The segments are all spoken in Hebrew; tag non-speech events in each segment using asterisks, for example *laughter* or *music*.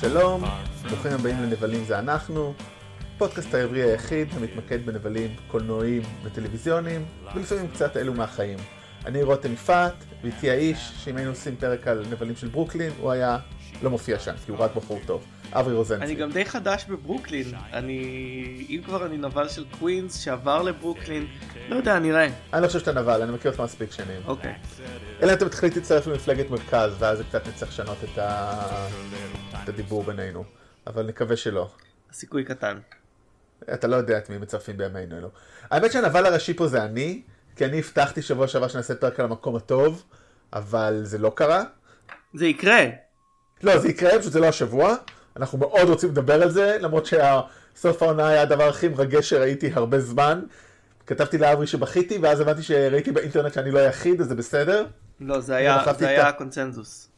שלום, ברוכים הבאים לנבלים זה אנחנו, פודקאסט העברי היחיד המתמקד בנבלים קולנועיים וטלוויזיוניים, ולפעמים קצת אלו מהחיים. אני רותם יפעת, ואיתי האיש, שאם היינו עושים פרק על נבלים של ברוקלין, הוא היה לא מופיע שם, כי הוא רק בחור טוב. אברי רוזן צבי. אני גם די חדש בברוקלין, אני... אם כבר אני נבל של קווינס שעבר לברוקלין, לא יודע, נראה. אני לא חושב שאתה נבל, אני מכיר אותך מספיק שנים. אוקיי. אלא אם אתה מתחיל להצטרף למפלגת מרכז, ואז קצת נצטרך לשנות את, ה... את הדיבור בינינו. אבל נקווה שלא. הסיכוי קטן. אתה לא יודע את מי מצרפים בימינו אלו. האמת שהנבל הראשי פה זה אני, כי אני הבטחתי שבוע שעבר שנעשה פרק על המקום הטוב, אבל זה לא קרה. זה יקרה. לא, זה יקרה, פשוט זה לא השבוע. אנחנו מאוד רוצים לדבר על זה, למרות שסוף העונה היה הדבר הכי מרגש שראיתי הרבה זמן. כתבתי לאברי שבכיתי, ואז הבנתי שראיתי באינטרנט שאני לא היחיד, אז זה בסדר. לא, זה היה, זה היה ה- קונצנזוס.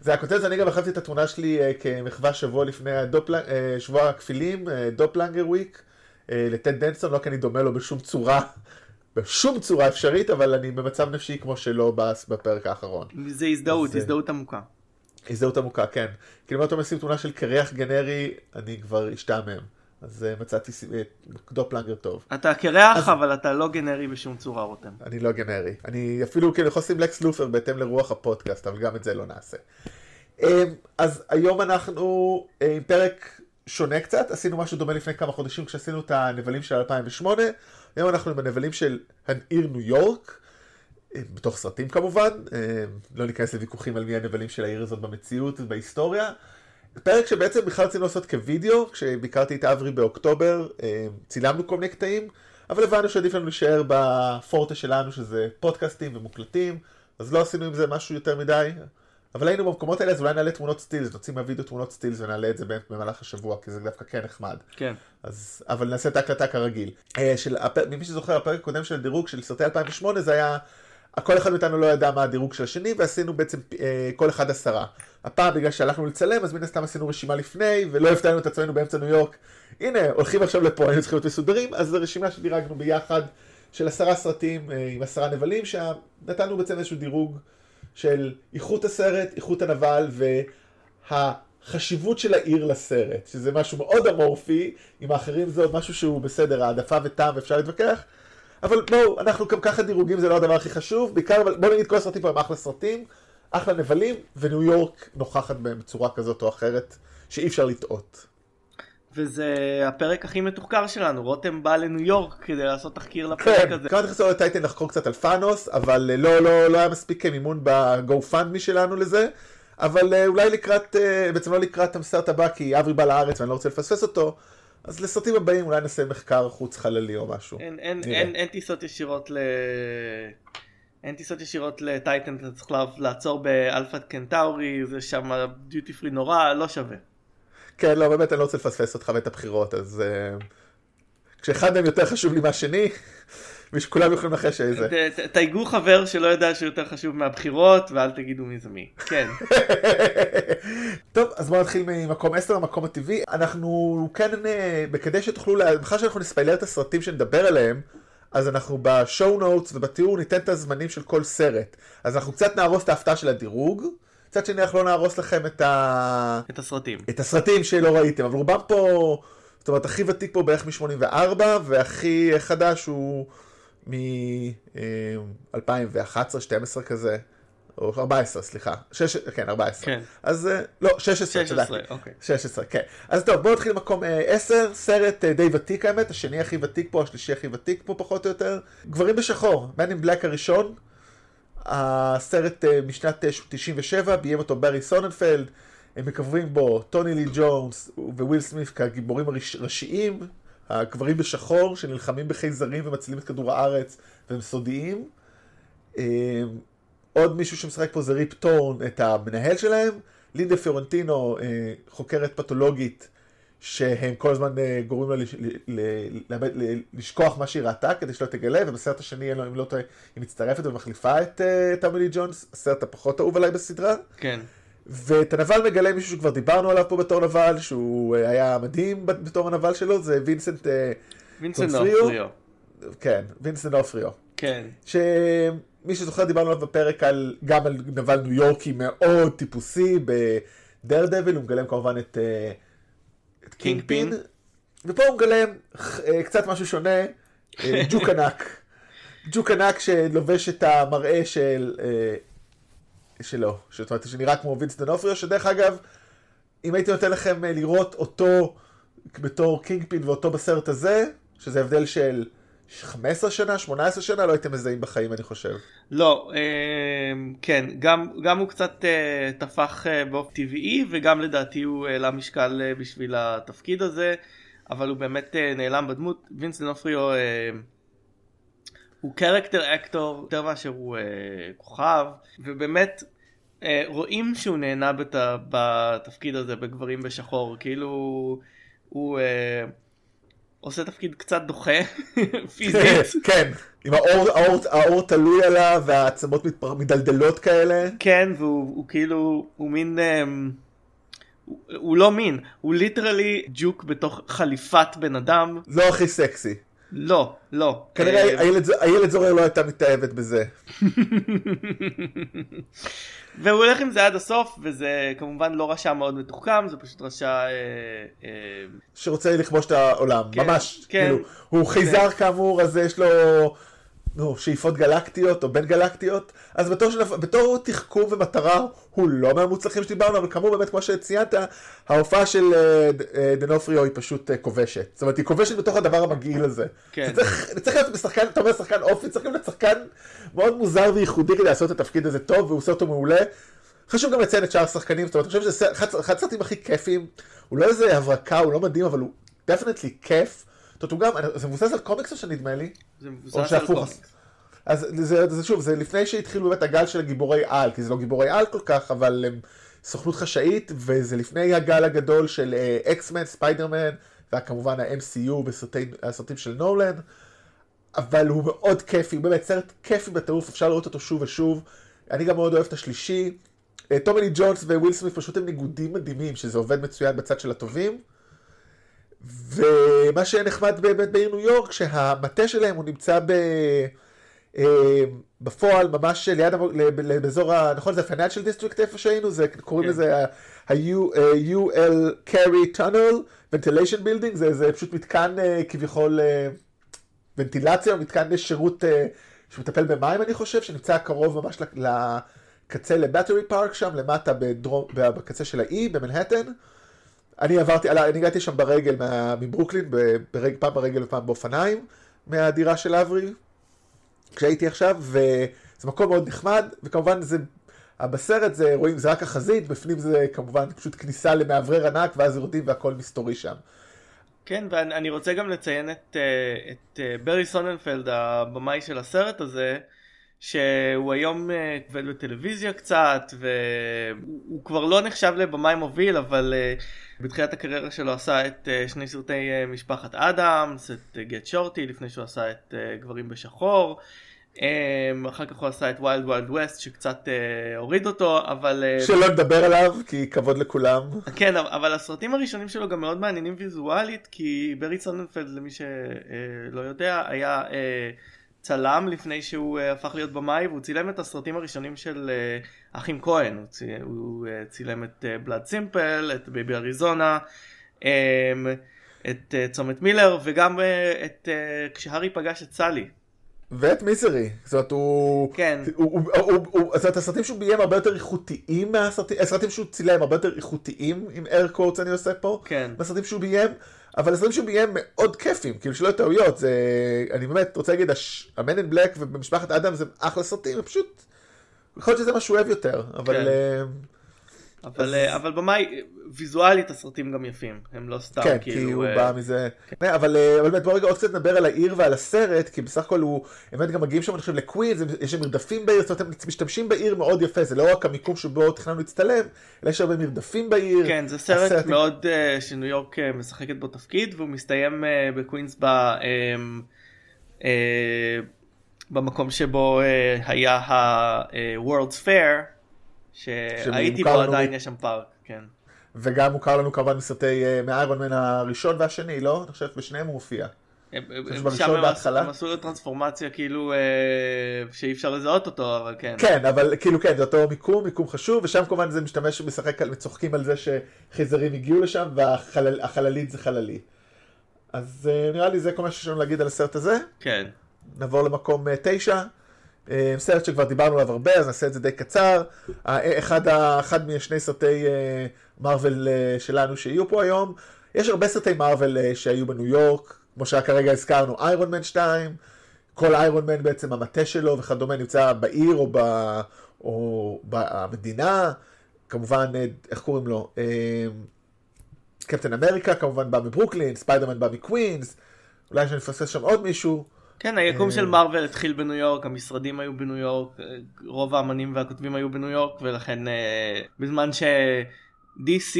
זה היה כותב, אני גם החלפתי את התמונה שלי אה, כמחווה שבוע לפני הדופל... אה, שבוע הכפילים, אה, דופלנגר וויק, לטד דנסון, לא כי אני דומה לו בשום צורה, בשום צורה אפשרית, אבל אני במצב נפשי כמו שלא בס- בפרק האחרון. זה הזדהות, אז, אה, הזדהות עמוקה. הזדהות עמוקה, כן. כאילו אם אתה משים תמונה של קרח גנרי, אני כבר אשתעמם. אז אה, מצאתי אה, דופלנגר טוב. אתה קרח, אז- אבל אתה לא גנרי בשום צורה, רותם. אני לא גנרי. אני אפילו כאילו יכול לשים לקס לופר בהתאם לרוח הפודקאסט, אבל גם את זה לא נעשה. אמ, אז היום אנחנו אה, עם פרק שונה קצת, עשינו משהו דומה לפני כמה חודשים כשעשינו את הנבלים של 2008, היום אנחנו עם הנבלים של העיר ניו יורק, אה, בתוך סרטים כמובן, אה, לא ניכנס לוויכוחים על מי הנבלים של העיר הזאת במציאות ובהיסטוריה. פרק שבעצם בכלל רצינו לעשות כווידאו, כשביקרתי את אברי באוקטובר, אה, צילמנו כל מיני קטעים, אבל הבנו שעדיף לנו להישאר בפורטה שלנו, שזה פודקאסטים ומוקלטים, אז לא עשינו עם זה משהו יותר מדי, אבל היינו במקומות האלה, אז אולי נעלה תמונות סטילס, נוציא מהווידאו תמונות סטילס ונעלה את זה במהלך השבוע, כי זה דווקא כן נחמד. כן. אז, אבל נעשה את ההקלטה כרגיל. אה, של, ממי שזוכר, הפרק הקודם של הדירוג של סרטי 2008, זה היה, כל אחד מאיתנו לא ידע מה הדירוג של השני, ועשינו בעצם אה, כל אחד עשרה. הפעם, בגלל שהלכנו לצלם, אז מן הסתם עשינו רשימה לפני, ולא הפתענו את עצמנו באמצע ניו יורק. הנה, הולכים עכשיו לפה, היינו צריכים להיות מסודרים, אז זו רשימה שדירגנו ביחד, של עשרה סרטים אה, עם עשרה נבלים, שנתנו בעצם איזשהו דירוג של איכות הסרט, איכות הנבל, והחשיבות של העיר לסרט, שזה משהו מאוד אמורפי, עם האחרים זה עוד משהו שהוא בסדר, העדפה וטעם, ואפשר להתווכח. אבל בואו, אנחנו גם ככה דירוגים זה לא הדבר הכי חשוב, בעיקר, בואו נגיד כל הסרטים פה הם אחלה סרטים, אחלה נבלים, וניו יורק נוכחת בהם בצורה כזאת או אחרת, שאי אפשר לטעות. וזה הפרק הכי מתוחקר שלנו, רותם בא לניו יורק כדי לעשות תחקיר לפרק כן, הזה. קראתי לך לטייטן לחקור קצת על פאנוס, אבל אה, לא, לא, לא היה מספיק מימון ב-GoFundMe שלנו לזה, אבל אה, אולי לקראת, אה, בעצם לא לקראת הסרט הבא, כי אברי בא לארץ ואני לא רוצה לפספס אותו, אז לסרטים הבאים אולי נעשה מחקר חוץ חללי או משהו. אין, אין. אין, אין טיסות ישירות ל... אין טיסות ישירות לטייטן, אתה צריך לעצור באלפא קנטאורי, זה שם דיוטי פרי נורא, לא שווה. כן, לא, באמת אני לא רוצה לפספס אותך ואת הבחירות, אז uh, כשאחד מהם יותר חשוב לי מהשני, *laughs* ושכולם יכולים לנחש איזה. תייגו חבר שלא יודע שהוא יותר חשוב מהבחירות, ואל תגידו מי זה מי. כן. *laughs* טוב, אז בואו נתחיל ממקום 10 למקום הטבעי. אנחנו כן, אה, כדי שתוכלו, בכלל שאנחנו נספיילר את הסרטים שנדבר עליהם, אז אנחנו בשואו נוטס ובתיאור ניתן את הזמנים של כל סרט. אז אנחנו קצת נהרוס את ההפתעה של הדירוג, קצת שני אנחנו לא נהרוס לכם את ה... את הסרטים. את הסרטים שלא ראיתם, אבל רובם פה, זאת אומרת, הכי ותיק פה בערך מ-84, והכי חדש הוא מ-2011-2012 כזה, או 14, סליחה. שש, כן, 14. כן. אז אה, לא, 16, 16, צדקתי. אוקיי. 16, כן. אז טוב, בואו נתחיל במקום אה, 10, סרט אה, די ותיק האמת, השני הכי ותיק פה, השלישי הכי ותיק פה פחות או יותר. גברים בשחור, Man in Black הראשון, הסרט אה, משנת אה, 97, ביים אותו ברי סוננפלד, הם מככבים בו טומי לי ג'ונס וויל סמית כגיבורים הראש- הראשיים, הגברים בשחור שנלחמים בחייזרים ומצילים את כדור הארץ והם סודיים. אה, עוד מישהו שמשחק פה זה ריפ טורן, את המנהל שלהם. לינדה פיורנטינו, אה, חוקרת פתולוגית, שהם כל הזמן אה, גורמים לה לש- ל- ל- ל- ל- לשכוח מה שהיא ראתה כדי שלא תגלה, ובסרט השני, אם לא טועה, היא מצטרפת ומחליפה את אה, טומי לי ג'ונס, הסרט הפחות אהוב עליי בסדרה. כן. ואת הנבל מגלה מישהו שכבר דיברנו עליו פה בתור נבל, שהוא אה, היה מדהים בת- בתור הנבל שלו, זה וינסנט, וינסנט? דנופריו. כן, וינסנט דנופריו. כן. שמי שזוכר דיברנו עליו בפרק על, גם על נבל ניו יורקי מאוד טיפוסי, Daredevil, הוא מגלם כמובן את, אה, את קינג פין. ופה הוא מגלם אה, קצת משהו שונה, אה, *laughs* ג'וק ענק. ג'וק ענק שלובש את המראה של... אה, שלו, זאת אומרת, שנראה כמו וינסנט דנופריו, שדרך אגב, אם הייתי נותן לכם לראות אותו בתור קינג פין ואותו בסרט הזה, שזה הבדל של 15 שנה, 18 שנה, לא הייתם מזהים בחיים, אני חושב. לא, אה, כן, גם, גם הוא קצת אה, טפח אה, באופן טבעי וגם לדעתי הוא העלה משקל אה, בשביל התפקיד הזה, אבל הוא באמת נעלם בדמות. וינס דנופריו אה, הוא קרקטר אקטור יותר מאשר הוא כוכב, ובאמת רואים שהוא נהנה בת, בתפקיד הזה בגברים בשחור, כאילו הוא עושה תפקיד קצת דוחה *laughs* פיזית. כן, עם האור, האור, האור תלוי עליו והעצמות מתפר... מדלדלות כאלה. כן, והוא הוא כאילו, הוא מין, um, הוא, הוא לא מין, הוא ליטרלי ג'וק בתוך חליפת בן אדם. לא הכי סקסי. לא, לא. כנראה אה, איילת איילת זורר לא הייתה מתאהבת בזה. והוא הולך עם זה עד הסוף, וזה כמובן לא רשע מאוד מתוחכם, זה פשוט רשע... אה, אה, שרוצה לכבוש את העולם, כן, ממש, כן. כאילו, הוא חייזר כאמור, אז יש לו, נו, שאיפות גלקטיות או בין גלקטיות, אז בתור, של, בתור תחכום ומטרה, הוא לא מהמוצלחים שדיברנו, אבל כאמור באמת, כמו שציינת, ההופעה של אה, אה, דנופריו היא פשוט אה, כובשת. זאת אומרת, היא כובשת בתוך הדבר המגעיל הזה. כן. זה צריך, זה צריך להיות בשחקן, אתה אומר שחקן אופי, צריך להיות שחקן מאוד מוזר וייחודי כדי לעשות את התפקיד הזה טוב, והוא עושה אותו מעולה. חשוב גם לציין את שאר השחקנים, זאת אומרת, אני חושב שזה אחד הסרטים הכי כיפים, הוא לא איזה הברקה, הוא לא מדהים, אבל הוא definitely כיף. זאת אומרת, הוא גם, זה מבוסס על קומיקס או שנדמה לי? זה מבוסס על. קומיקס. אז זה, זה שוב, זה לפני שהתחילו באמת הגל של הגיבורי על, כי זה לא גיבורי על כל כך, אבל הם סוכנות חשאית, וזה לפני הגל הגדול של אקסמן, ספיידרמן, וכמובן ה-MCU בסרטים של נולן. אבל הוא מאוד כיפי, הוא באמת סרט כיפי בטירוף, אפשר לראות אותו שוב ושוב. אני גם מאוד אוהב את השלישי. אה, טומי לי ג'ונס וויל סמית פשוט הם ניגודים מדהימים, שזה עובד מצוין בצד של הטובים. ומה שנחמד באמת בעיר ניו יורק, שהמטה שלהם הוא נמצא ב... אה, בפועל ממש ליד, באזור, ה- נכון זה ה-Financial District איפה שהיינו, זה קוראים כן. לזה ה-UL Carry Tunnel Ventilation Building, זה, זה פשוט מתקן אה, כביכול אה, ונטילציה, מתקן שירות אה, שמטפל במים אני חושב, שנמצא קרוב ממש לקצה לבטרי פארק שם, למטה בדרום, בקצה של האי, במנהטן. אני עברתי, אני הגעתי שם ברגל מברוקלין, ברג, פעם ברגל ופעם באופניים, מהדירה של אברי, כשהייתי עכשיו, וזה מקום מאוד נחמד, וכמובן זה, בסרט זה, רואים, זה רק החזית, בפנים זה כמובן פשוט כניסה למאוורר ענק, ואז יורדים והכל מסתורי שם. כן, ואני אני רוצה גם לציין את, אה, את אה, ברי סוננפלד, הבמאי של הסרט הזה, שהוא היום אה, עובד בטלוויזיה קצת, והוא הוא כבר לא נחשב לבמאי מוביל, אבל אה, בתחילת הקריירה שלו עשה את אה, שני סרטי אה, משפחת אדמס, את גט שורטי, לפני שהוא עשה את אה, גברים בשחור. אה, אחר כך הוא עשה את Wild Wild West שקצת אה, הוריד אותו, אבל... אה, שלא נדבר עליו, כי כבוד לכולם. כן, אבל הסרטים הראשונים שלו גם מאוד מעניינים ויזואלית, כי ברי סוננפלד, למי שלא יודע, היה אה, צלם לפני שהוא אה, הפך להיות במאי, והוא צילם את הסרטים הראשונים של אה, אחים כהן. הוא צי- הוא אה, צילם את Blood Simple, את בייבי אריזונה, אה, את אה, צומת מילר, וגם אה, את אה, כשהארי פגש את סלי. ואת מיזרי, זאת אומרת, הוא... כן. הוא, הוא, הוא, הוא, זאת אומרת, הסרטים שהוא ביים הרבה יותר איכותיים מהסרטים, הסרטים שהוא צילם הרבה יותר איכותיים, עם אר קורטס אני עושה פה, כן. בסרטים שהוא ביים, אבל הסרטים שהוא ביים מאוד כיפים, כאילו שלא יהיו טעויות, זה, אני באמת רוצה להגיד, המן אין בלק ובמשפחת אדם זה אחלה סרטים, פשוט, יכול להיות שזה מה שהוא אוהב יותר, אבל... כן. אבל, אה, אבל במאי, ויזואלית הסרטים גם יפים, הם לא סתם כן, כאילו... כי הוא אה, בא מזה. כן, אבל אה, אבל באמת בוא רגע עוד קצת נדבר על העיר ועל הסרט, כי בסך הכל הוא, באמת גם מגיעים שם, אני חושב, לקווינס, יש שם מרדפים בעיר, זאת אומרת, הם משתמשים בעיר מאוד יפה, זה לא רק המיקום שבו תכננו להצטלם, אלא יש הרבה מרדפים בעיר. כן, זה סרט הסרט- מאוד uh, שניו יורק uh, משחקת בו תפקיד, והוא מסתיים uh, בקווינס ב... um, uh, במקום שבו uh, היה ה-World's Fair, שהייתי בו לנו עדיין יש שם פארק, כן. וגם מוכר לנו כמובן מסרטי, אה, מאיירון מן הראשון והשני, לא? אני חושב בשניהם הוא מופיע. שם הם עשו לו טרנספורמציה כאילו שאי אפשר לזהות אותו אבל כן. כן אבל כאילו כן זה אותו מיקום מיקום חשוב ושם כמובן זה משתמש ומשחק על צוחקים על זה שחייזרים הגיעו לשם והחללית זה חללי. אז נראה לי זה כל מה שיש לנו להגיד על הסרט הזה. כן. נעבור למקום תשע. סרט שכבר דיברנו עליו הרבה, אז נעשה את זה די קצר. אחד, אחד משני סרטי מארוול שלנו שיהיו פה היום. יש הרבה סרטי מארוול שהיו בניו יורק, כמו שרק כרגע הזכרנו, איירון מן 2, כל איירון מן בעצם המטה שלו וכדומה נמצא בעיר או, ב, או במדינה, כמובן, איך קוראים לו? קפטן אמריקה כמובן בא מברוקלין, ספיידרמן בא מקווינס, אולי שאני מפספס שם עוד מישהו. כן, היקום של מארוול התחיל בניו יורק, המשרדים היו בניו יורק, רוב האמנים והכותבים היו בניו יורק, ולכן בזמן ש... DC,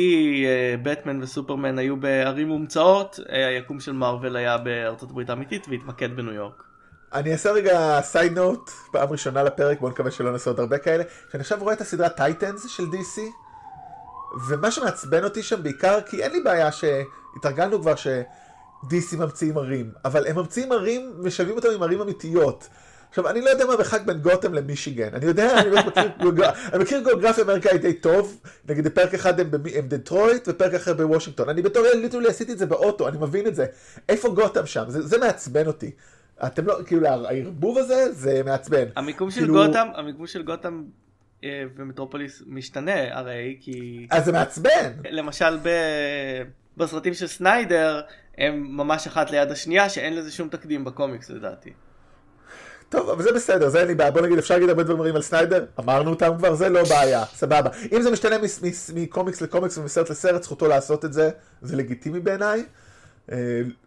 בטמן וסופרמן היו בערים מומצאות, היקום של מארוול היה בארצות הברית האמיתית והתמקד בניו יורק. אני אעשה רגע side note, פעם ראשונה לפרק, בוא נקווה שלא נעשה עוד הרבה כאלה, שאני עכשיו רואה את הסדרה Titans של DC, ומה שמעצבן אותי שם בעיקר, כי אין לי בעיה שהתרגלנו כבר ש... DC ממציאים ערים, אבל הם ממציאים ערים, משלבים אותם עם ערים אמיתיות. עכשיו, אני לא יודע מה המרחק בין גותם למישיגן. אני יודע, אני מכיר, אני מכיר גיאוגרפיה אמריקאית די טוב. נגיד, בפרק אחד הם, הם דטרויט, ופרק אחר בוושינגטון. אני בתור ילד literally עשיתי את זה באוטו, אני מבין את זה. איפה גותם שם? זה, זה מעצבן אותי. אתם לא, כאילו, הערבוב הזה, זה מעצבן. המיקום של כאילו... גותם, המיקום של גותם אה, ומטרופוליס משתנה הרי, כי... אז זה מעצבן. למשל, ב... בסרטים של סניידר, הם ממש אחת ליד השנייה, שאין לזה שום תקדים בקומיקס לדעתי. טוב, אבל זה בסדר, זה אין לי בעיה. בוא נגיד, אפשר להגיד הרבה דברים על סניידר, אמרנו אותם כבר, זה לא בעיה, סבבה. אם זה משתנה מקומיקס לקומיקס ומסרט לסרט, זכותו לעשות את זה, זה לגיטימי בעיניי.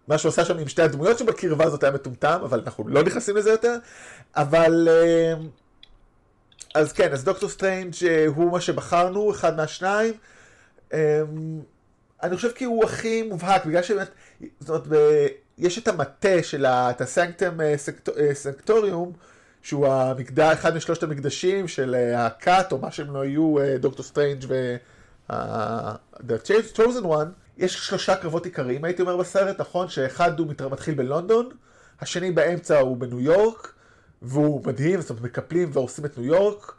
מה שהוא עשה שם עם שתי הדמויות שבקרבה הזאת היה מטומטם, אבל אנחנו לא נכנסים לזה יותר. אבל... אז כן, אז דוקטור סטריינג' הוא מה שבחרנו, אחד מהשניים. אני חושב כי הוא הכי מובהק, בגלל שבאמת, זאת אומרת, יש את המטה של ה... את ה Sanctum Sanctorum, שהוא המקדש, אחד משלושת המקדשים של הכת, או מה שהם לא יהיו, דוקטור סטרנג' ו... The Chosen One, יש שלושה קרבות עיקריים, הייתי אומר בסרט, נכון? שאחד הוא מתחיל בלונדון, השני באמצע הוא בניו יורק, והוא מדהים, זאת אומרת, מקפלים והורסים את ניו יורק,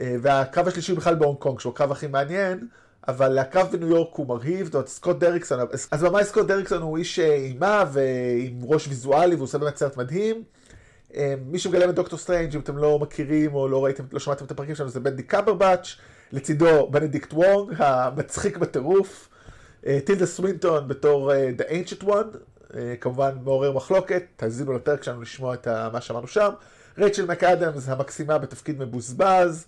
והקרב השלישי הוא בכלל בהונג קונג, שהוא הקרב הכי מעניין. אבל הקרב בניו יורק הוא מרהיב, זאת אומרת, סקוט דריקסון, הבמאי סקוט דריקסון? הוא איש אימה ועם ראש ויזואלי והוא עושה באמת סרט מדהים. מי שמגלם את דוקטור סטרנג' אם אתם לא מכירים או לא ראיתם, לא שמעתם את הפרקים שלנו זה בנדיקט קמברבץ', לצידו בנדיקט וונג, המצחיק בטירוף, טילדה סווינטון בתור The Ancient One, כמובן מעורר מחלוקת, תאזינו לפרק שלנו לשמוע את מה שאמרנו שם, רייצ'ל מקאדמס המקסימה בתפקיד מבוזבז,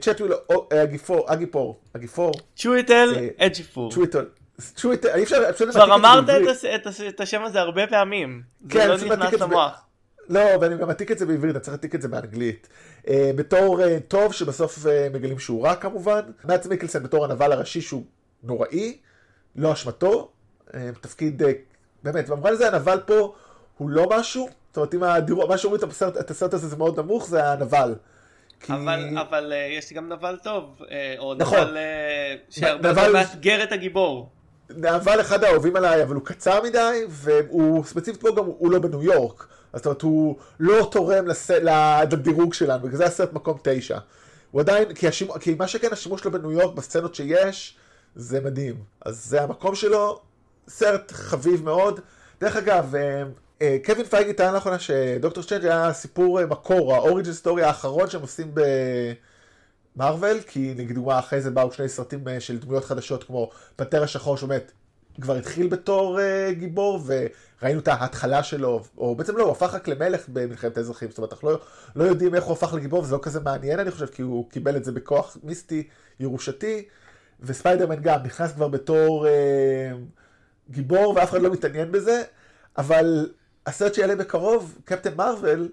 צ'טוויל אגיפור, אגיפור, אגיפור. צ'וויטל אג'יפור. צ'וויטל. צ'וויטל, אי אפשר, אפשר כבר אמרת את השם הזה הרבה פעמים. זה לא נכנס למוח. לא, ואני גם מעתיק את זה בעברית, אני צריך להעתיק את זה באנגלית. בתור טוב, שבסוף מגלים שהוא רע כמובן. מאדס מיקלסון בתור הנבל הראשי שהוא נוראי, לא אשמתו. תפקיד, באמת, במובן הזה הנבל פה הוא לא משהו. זאת אומרת, אם מה שאומרים את הסרט הזה זה מאוד נמוך, זה הנבל. כי... אבל, אבל uh, יש גם נבל טוב, uh, או נכון. נבל uh, שהרבה נבל... מאתגר את הגיבור. נבל אחד האהובים עליי, אבל הוא קצר מדי, והוא ספציפית פה גם, הוא לא בניו יורק. זאת אומרת, הוא לא תורם לס... לדירוג שלנו, בגלל זה הסרט מקום תשע. הוא עדיין, כי, השימ... כי מה שכן השימוש שלו בניו יורק, בסצנות שיש, זה מדהים. אז זה המקום שלו, סרט חביב מאוד. דרך אגב, קווין פייגי טען לאחרונה שדוקטור סטרנג' היה סיפור מקור, ה origin story האחרון שהם עושים במרוויל, כי לדוגמה אחרי זה באו שני סרטים של דמויות חדשות כמו פנתר השחור שבאמת כבר התחיל בתור גיבור וראינו את ההתחלה שלו, או בעצם לא, הוא הפך רק למלך במלחמת האזרחים, זאת אומרת אנחנו לא, לא יודעים איך הוא הפך לגיבור וזה לא כזה מעניין אני חושב, כי הוא קיבל את זה בכוח מיסטי, ירושתי, וספיידרמן גם נכנס כבר בתור אה, גיבור ואף אחד לא מתעניין בזה, אבל הסרט שיעלה בקרוב, קפטן מרוויל,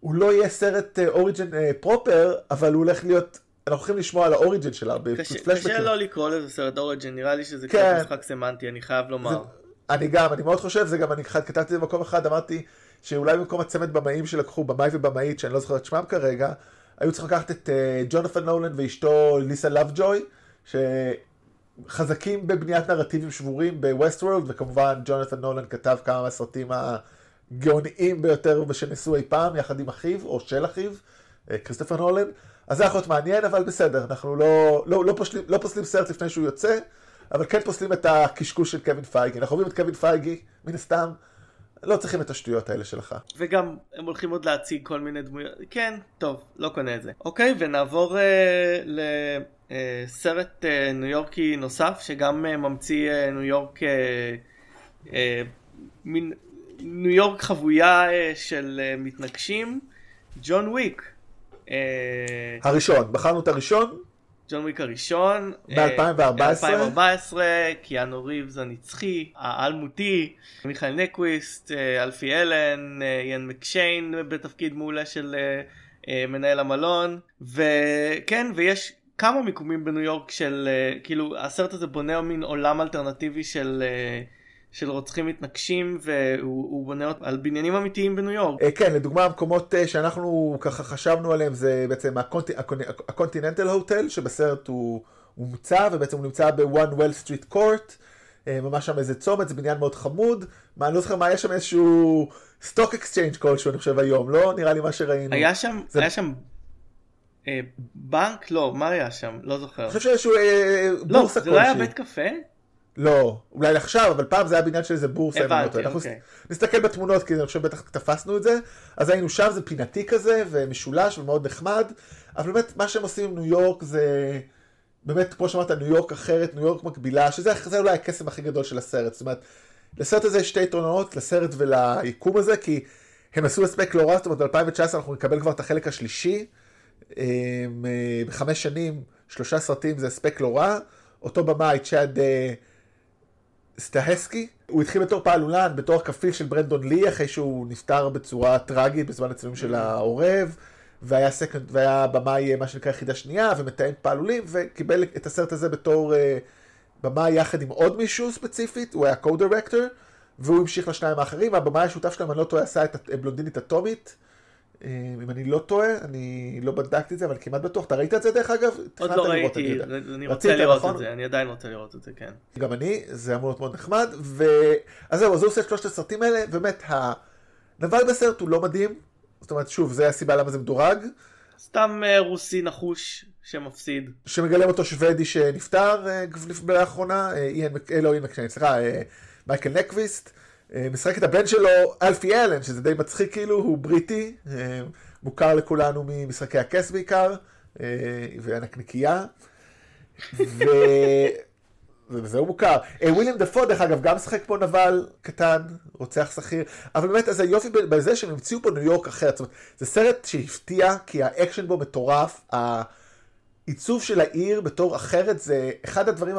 הוא לא יהיה סרט origin אה, proper, אה, אבל הוא הולך להיות, אנחנו הולכים לשמוע על ה origin שלה בפלשבקים. קשה לא לקרוא לזה סרט origin, נראה לי שזה כן. קצת משחק סמנטי, אני חייב לומר. זה, אני גם, אני מאוד חושב, זה גם, אני כתבתי את זה במקום אחד, אמרתי שאולי במקום הצמד במאים שלקחו, במאי ובמאית, שאני לא זוכר את שמם כרגע, היו צריכים לקחת את אה, ג'ונת'ן נולן ואשתו ליסה לאבג'וי, ש... חזקים בבניית נרטיבים שבורים בווסטוורלד, וכמובן ג'ונתן נולן כתב כמה מהסרטים הגאוניים ביותר שנעשו אי פעם, יחד עם אחיו, או של אחיו, אה, כריסטופר נולן. אז זה יכול להיות מעניין, אבל בסדר, אנחנו לא, לא, לא, פושלים, לא פוסלים סרט לפני שהוא יוצא, אבל כן פוסלים את הקשקוש של קווין פייגי. אנחנו אוהבים את קווין פייגי, מן הסתם, לא צריכים את השטויות האלה שלך. וגם הם הולכים עוד להציג כל מיני דמויות, כן, טוב, לא קונה את זה. אוקיי, ונעבור אה, לסרט אה, ניו יורקי נוסף, שגם אה, ממציא אה, ניו יורק, אה, אה, מין ניו יורק חבויה אה, של אה, מתנגשים, ג'ון וויק. אה, הראשון, בחרנו את הראשון, ג'ון וויק הראשון. ב-2014. ב-2014, קיאנו ריבס הנצחי, האלמותי, מיכאל נקוויסט, אה, אלפי אלן, אה, איין מקשיין בתפקיד מעולה של אה, אה, מנהל המלון, וכן, ויש כמה מיקומים בניו יורק של, אה, כאילו, הסרט הזה בונה מין עולם אלטרנטיבי של... אה, של רוצחים מתנגשים והוא בונה על בניינים אמיתיים בניו יורק. אה, כן, לדוגמה המקומות שאנחנו ככה חשבנו עליהם זה בעצם הקונטיננטל הוטל שבסרט הוא מומצא ובעצם הוא נמצא ב-one Wall Street Court, אה, ממש שם איזה צומת, זה בניין מאוד חמוד, מה, אני לא זוכר מה, יש שם איזשהו stock exchange כלשהו אני חושב היום, לא נראה לי מה שראינו. היה שם, זה... היה שם אה, בנק? לא, מה היה שם? לא זוכר. אני חושב שאיזשהו אה, לא, בורסה כלשהי. לא, זה לא היה בית קפה? לא, אולי עכשיו, אבל פעם זה היה בניין של איזה בורסה. הבנתי, אוקיי. נסתכל בתמונות, כי אני חושב בטח תפסנו את זה. אז היינו שם, זה פינתי כזה, ומשולש, ומאוד נחמד. אבל באמת, מה שהם עושים עם ניו יורק זה... באמת, כמו שאמרת, ניו יורק אחרת, ניו יורק מקבילה, שזה אולי הקסם הכי גדול של הסרט. זאת אומרת, לסרט הזה יש שתי יתרונות, לסרט וליקום הזה, כי הם עשו הספק לא רע, זאת אומרת, ב-2019 אנחנו נקבל כבר את החלק השלישי. אה, בחמש שנים, שלושה סרטים זה הספק לא רע. אותו במאי, צ'אד... סטהסקי, הוא התחיל בתור פעלולן, בתור כפיל של ברנדון לי, אחרי שהוא נפטר בצורה טראגית בזמן הצילום של העורב, והיה, סקנד, והיה במאי מה שנקרא יחידה שנייה, ומתאם פעלולים, וקיבל את הסרט הזה בתור uh, במאי יחד עם עוד מישהו ספציפית, הוא היה co-director, והוא המשיך לשניים האחרים, הבמאי השותף שלהם, אני לא טועה, עשה את הבלונדינית אטומית. אם אני לא טועה, אני לא בדקתי את זה, אבל כמעט בטוח. אתה ראית את זה דרך אגב? עוד לא ראיתי, אני רוצה לראות נכון? את זה, אני עדיין רוצה לראות את זה, כן. גם אני, זה אמור להיות מאוד נחמד, ו... אז זהו, אז הוא עושה את שלושת הסרטים האלה, באמת, הנבל בסרט הוא לא מדהים, זאת אומרת, שוב, זה הסיבה למה זה מדורג. סתם אה, רוסי נחוש שמפסיד. שמגלם אותו שוודי שנפטר אה, לאחרונה, אה, איין, לא איין מקשיין, סליחה, מייקל נקוויסט. אה, משחק את הבן שלו, אלפי אלן, שזה די מצחיק כאילו, הוא בריטי, אה, מוכר לכולנו ממשחקי הכס בעיקר, אה, והנקניקייה. ו... *laughs* וזה הוא מוכר. וויליאם דפו, דרך אגב, גם משחק פה נבל קטן, רוצח שכיר, אבל באמת, אז היופי בזה שהם המציאו פה ניו יורק אחרת. זאת אומרת, זה סרט שהפתיע, כי האקשן בו מטורף, העיצוב של העיר בתור אחרת זה אחד הדברים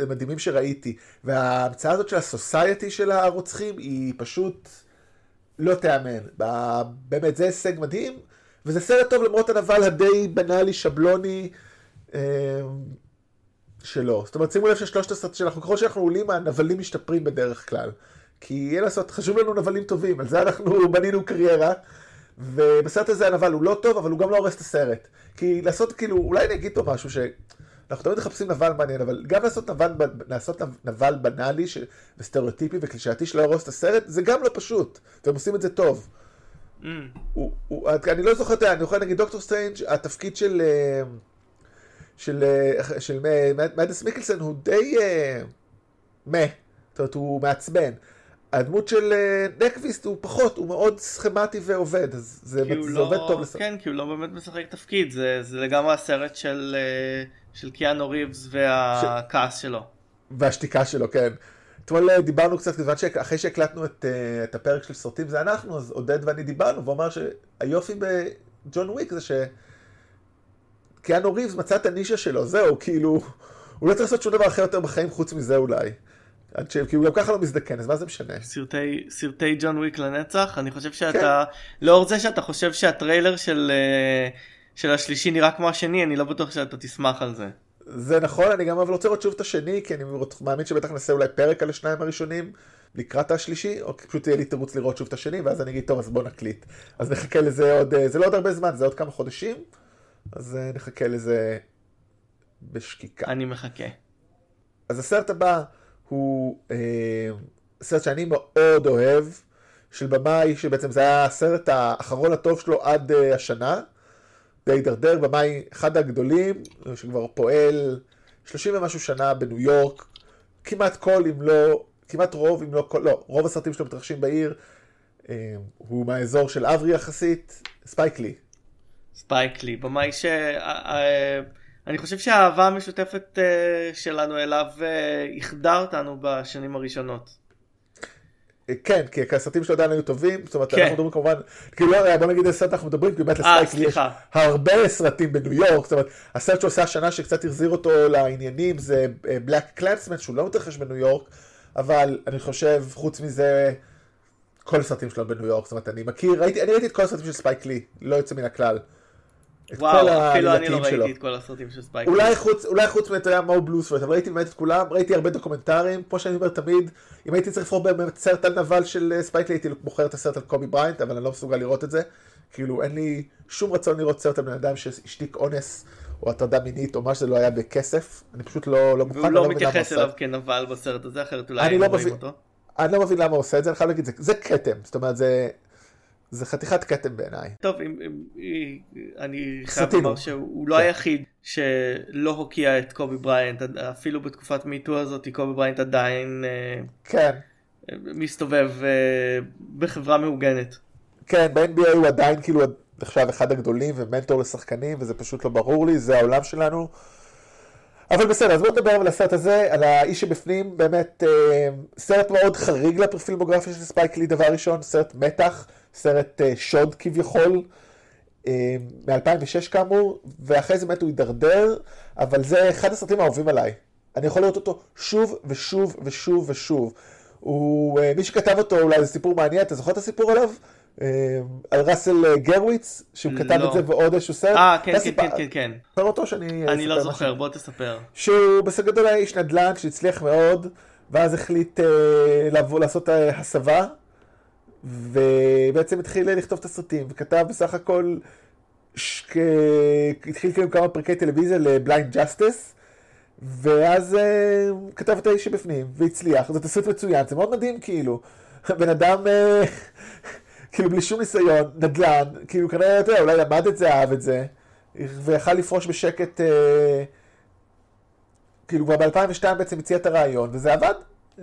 המדהימים שראיתי. וההמצאה הזאת של ה society של הרוצחים היא פשוט לא תיאמן. באמת, זה הישג מדהים, וזה סרט טוב למרות הנבל הדי בנאלי, שבלוני אה, שלו. זאת אומרת, שימו לב ששלושת הסרטים שאנחנו, ככל שאנחנו עולים, הנבלים משתפרים בדרך כלל. כי אין לעשות, חשוב לנו נבלים טובים, על זה אנחנו בנינו קריירה. ובסרט הזה הנבל הוא לא טוב, אבל הוא גם לא הורס את הסרט. כי לעשות כאילו, אולי אני אגיד פה משהו ש... אנחנו תמיד מחפשים נבל מעניין, אבל גם לעשות נבל, לעשות נבל בנאלי ש... וסטריאוטיפי וקלישאתי שלא יהרוס את הסרט, זה גם לא פשוט, והם עושים את זה טוב. אממ. הוא, הוא, אני לא זוכר, אני יכול להגיד דוקטור סטרנג', התפקיד של, אה, של, אה, של, של מדס מיקלסון הוא די מה, זאת אומרת הוא מעצבן. הדמות של אה, נקוויסט הוא פחות, הוא מאוד סכמטי ועובד, אז זה, זה לא, עובד טוב לסרט. כן, כי הוא לא באמת משחק תפקיד, זה, זה לגמרי הסרט של, אה, של קיאנו ריבס והכעס ש... שלו. והשתיקה שלו, כן. אתמול אה, דיברנו קצת, כיוון שאחרי שהקלטנו את, את הפרק של סרטים זה אנחנו, אז עודד ואני דיברנו, והוא אמר שהיופי בג'ון וויק זה שקיאנו ריבס מצא את הנישה שלו, זהו, כאילו, הוא לא צריך לעשות שום דבר אחר יותר בחיים חוץ מזה אולי. עד ש... כי הוא גם ככה לא מזדקן, אז מה זה משנה? סרטי, סרטי ג'ון וויק לנצח, אני חושב שאתה, כן. לאור זה שאתה חושב שהטריילר של, אה, של השלישי נראה כמו השני, אני לא בטוח שאתה תשמח על זה. זה נכון, אני גם אבל רוצה לראות שוב את השני, כי אני מאמין שבטח נעשה אולי פרק על השניים הראשונים לקראת השלישי, או פשוט יהיה לי תירוץ לראות שוב את השני, ואז אני אגיד, טוב, אז בוא נקליט. אז נחכה לזה עוד, אה, זה לא עוד הרבה זמן, זה עוד כמה חודשים, אז אה, נחכה לזה בשקיקה. אני מחכה. אז הסרט הבא הוא אה, סרט שאני מאוד אוהב, של במאי, שבעצם זה היה הסרט האחרון הטוב שלו עד אה, השנה. די הידרדר, במאי אחד הגדולים, שכבר פועל 30 ומשהו שנה בניו יורק, כמעט כל אם לא, כמעט רוב אם לא כל, לא, רוב הסרטים שלו מתרחשים בעיר, אה, הוא מהאזור של אברי יחסית, ספייק לי. ספייק לי, במאי ש... אה, אה, אני חושב שהאהבה המשותפת שלנו אליו איחדה אותנו בשנים הראשונות. כן, כי הסרטים שלו עדיין היו טובים, זאת אומרת, כן. אנחנו מדברים כמובן, כאילו, לא, בוא נגיד איזה סרט אנחנו מדברים, כי באמת לספייק יש הרבה סרטים בניו יורק, זאת אומרת, הסרט שהוא עושה השנה שקצת החזיר אותו לעניינים זה בלק קלנסמן, שהוא לא מתרחש בניו יורק, אבל אני חושב, חוץ מזה, כל הסרטים שלו בניו יורק, זאת אומרת, אני מכיר, ראיתי, אני ראיתי את כל הסרטים של ספייק לי, לא יוצא מן הכלל. וואו, אפילו אני לא ראיתי שלו. את כל הסרטים של ספייק. אולי חוץ, אולי חוץ מאת היה מו בלוסוויט, אבל ראיתי באמת את כולם, ראיתי הרבה דוקומנטרים, כמו שאני אומר תמיד, אם הייתי צריך לבחור באמת סרט על נבל של אה, ספייק, הייתי בוחר את הסרט על קובי בריינט, אבל אני לא מסוגל לראות את זה. כאילו, אין לי שום רצון לראות סרט על בן אדם שהשתיק אונס, או הטרדה מינית, או מה שזה לא היה בכסף. אני פשוט לא, לא מוכן, והוא לא, לא מתייחס אליו כנבל בסרט הזה, אחרת אולי לא רואים אותו. אני לא מבין למה הוא עושה את זה, אני חייב להגיד, זה כתם, זאת אומרת, זה... זה חתיכת כתם בעיניי. טוב, אם, אם, אני חייב לומר שהוא לא כן. היחיד שלא הוקיע את קובי בריינט, אפילו בתקופת MeToo הזאת קובי בריינט עדיין אה, כן. מסתובב אה, בחברה מהוגנת. כן, ב-NBA הוא עדיין כאילו נחשב אחד הגדולים ומנטור לשחקנים וזה פשוט לא ברור לי, זה העולם שלנו. אבל בסדר, אז בואו נדבר על הסרט הזה, על האיש שבפנים, באמת אה, סרט מאוד חריג לפילמוגרפיה של ספייק לי, דבר ראשון, סרט מתח. סרט uh, שוד כביכול, uh, מ-2006 כאמור, ואחרי זה באמת הוא הידרדר, אבל זה אחד הסרטים האהובים עליי. אני יכול לראות אותו שוב ושוב ושוב ושוב. הוא, uh, מי שכתב אותו, אולי זה סיפור מעניין, אתה זוכר את הסיפור עליו? על ראסל גרוויץ, שהוא כתב לא. את זה ועוד איזשהו סרט. אה, כן, כן, כן, כן, כן. זוכר אותו שאני... אני לא זוכר, משהו. בוא תספר. שהוא בגדול היה איש נדל"ן שהצליח מאוד, ואז החליט אה, לבוא, לעשות הסבה ובעצם התחיל לכתוב את הסרטים, וכתב בסך הכל, ש... התחיל כאילו כמה פרקי טלוויזיה ל Blind Justice, ואז אה, כתב את האיש שבפנים, והצליח, זה תסריט מצוין, זה מאוד מדהים כאילו. בן אדם, אה, *laughs* כאילו בלי שום ניסיון, נדל"ן, כאילו כנראה, אתה יודע, אולי למד את זה, אהב את זה, ויכל לפרוש בשקט, uh, כאילו כבר ב-2002 בעצם הציע את הרעיון, וזה עבד. Uh,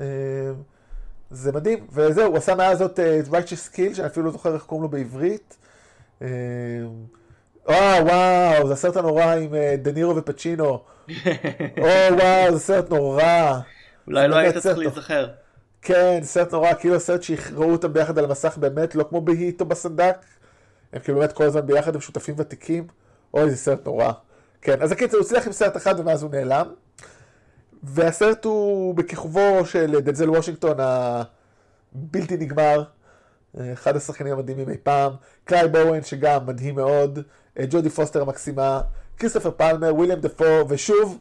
זה מדהים, וזהו, הוא עשה מאז זאת uh, Righteous Skill, שאני אפילו לא זוכר איך קוראים לו בעברית. אה, אה, וואו, זה הסרט הנורא עם uh, דה נירו ופצ'ינו. *laughs* או, וואו, זה סרט נורא. אולי לא היית צריך להיזכר. כן, סרט נורא, כאילו סרט שיכראו אותם ביחד על המסך באמת, לא כמו בהיט או בסנדק. הם כאילו באמת כל הזמן ביחד, הם שותפים ותיקים. אוי, זה סרט נורא. כן, אז הקיצר, הוא הצליח עם סרט אחד ומאז הוא נעלם. והסרט הוא בכיכובו של דנזל וושינגטון הבלתי נגמר, אחד השחקנים המדהימים אי פעם, קלייב אוון שגם מדהים מאוד, ג'ודי פוסטר המקסימה, כריסטופר פלאמר, וויליאם דפו, ושוב,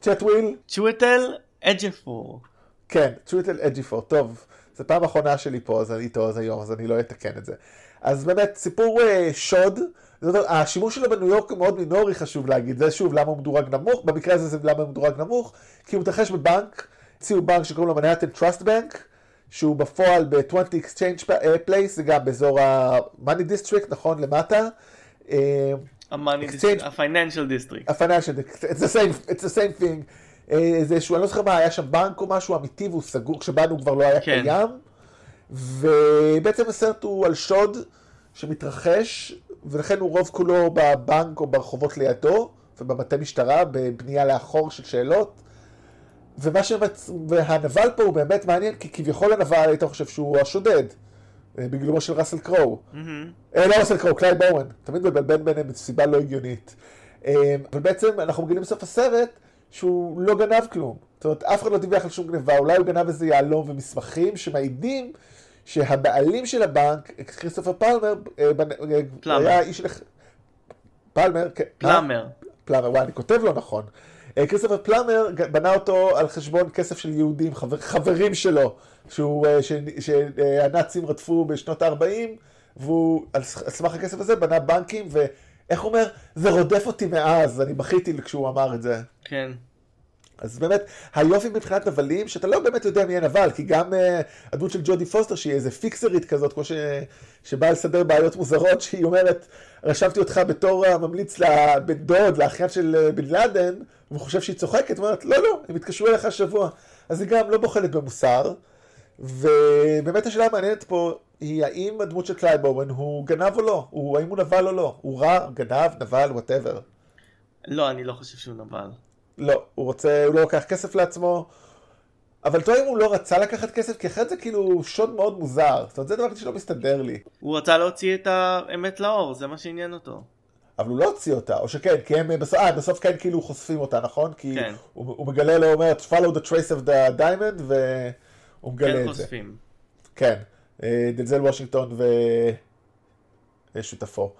צ'ט וויל. צ'יוויטל אג'יופור. כן, צ'יוויטל אג'יופור, טוב, זו פעם אחרונה שלי פה אז איתו אז היום, אז אני לא אתקן את זה. אז באמת, סיפור uh, שוד. זאת, השימוש שלו בניו יורק הוא מאוד מינורי חשוב להגיד, זה שוב למה הוא מדורג נמוך, במקרה הזה זה למה הוא מדורג נמוך, כי הוא מתרחש בבנק, הציעו בנק שקוראים לו מנהטן טראסט בנק, שהוא בפועל ב-20 Exchange Place, זה גם באזור ה-Money District, נכון, למטה. אה, ה-Financial District. ה-Financial District, it's the same, it's the same thing. אה, זה שהוא, אני לא זוכר מה, היה שם בנק או משהו אמיתי והוא סגור, כשבאנו כבר לא היה כן. קיים. ובעצם הסרט הוא על שוד שמתרחש ולכן הוא רוב כולו בבנק או ברחובות לידו, ובמטה משטרה, בבנייה לאחור של שאלות. ומה שמצ... והנבל פה הוא באמת מעניין, כי כביכול הנבל היית חושב שהוא השודד, אה, בגלומו של ראסל קרואו. Mm-hmm. אה, לא ראסל קרואו, קליי בואוין. תמיד מבלבל ביניהם בסיבה לא הגיונית. אה, אבל בעצם אנחנו מגיעים בסוף הסרט שהוא לא גנב כלום. זאת אומרת, אף אחד לא דיווח על שום גניבה, אולי הוא גנב איזה יהלום ומסמכים שמעידים שהבעלים של הבנק, כריסטופר פלמר, אה, פלמר. היה איש. פלמר, כן. פלמר. פלמר, וואי, אני כותב לא נכון. אה, כריסטופר פלמר בנה אותו על חשבון כסף של יהודים, חבר, חברים שלו, שהוא, אה, שהנאצים רדפו בשנות ה-40, והוא על סמך הכסף הזה בנה בנקים, ואיך הוא אומר? זה רודף אותי מאז, אני בכיתי כשהוא אמר את זה. כן. אז באמת, היופי מבחינת נבלים, שאתה לא באמת יודע מי הנבל, כי גם uh, הדמות של ג'ודי פוסטר, שהיא איזה פיקסרית כזאת, כמו ש... שבאה לסדר בעיות מוזרות, *laughs* שהיא אומרת, רשמתי אותך בתור הממליץ לבן דוד, לאחיין של בן לאדן, והוא חושב שהיא צוחקת, אומרת, לא, לא, הם התקשרו אליך השבוע. אז היא גם לא בוחלת במוסר, ובאמת השאלה המעניינת פה היא האם הדמות של קלייב אוון הוא גנב או לא, הוא, האם הוא נבל או לא, הוא רע, גנב, נבל, whatever. לא, אני לא חושב שהוא נבל. לא, הוא רוצה, הוא לא לוקח כסף לעצמו, אבל טוב אם הוא לא רצה לקחת כסף, כי אחרת זה כאילו שוד מאוד מוזר. זאת אומרת, זה דבר שלא מסתדר לי. הוא רצה להוציא את האמת לאור, זה מה שעניין אותו. אבל הוא לא הוציא אותה, או שכן, כי הם בסוף, אה, בסוף כן כאילו חושפים אותה, נכון? כי כן. הוא, הוא מגלה לו, אומר, follow the trace of the diamond, והוא מגלה כן, את זה. כן, חושפים. כן, דנזל וושינגטון ושותפו.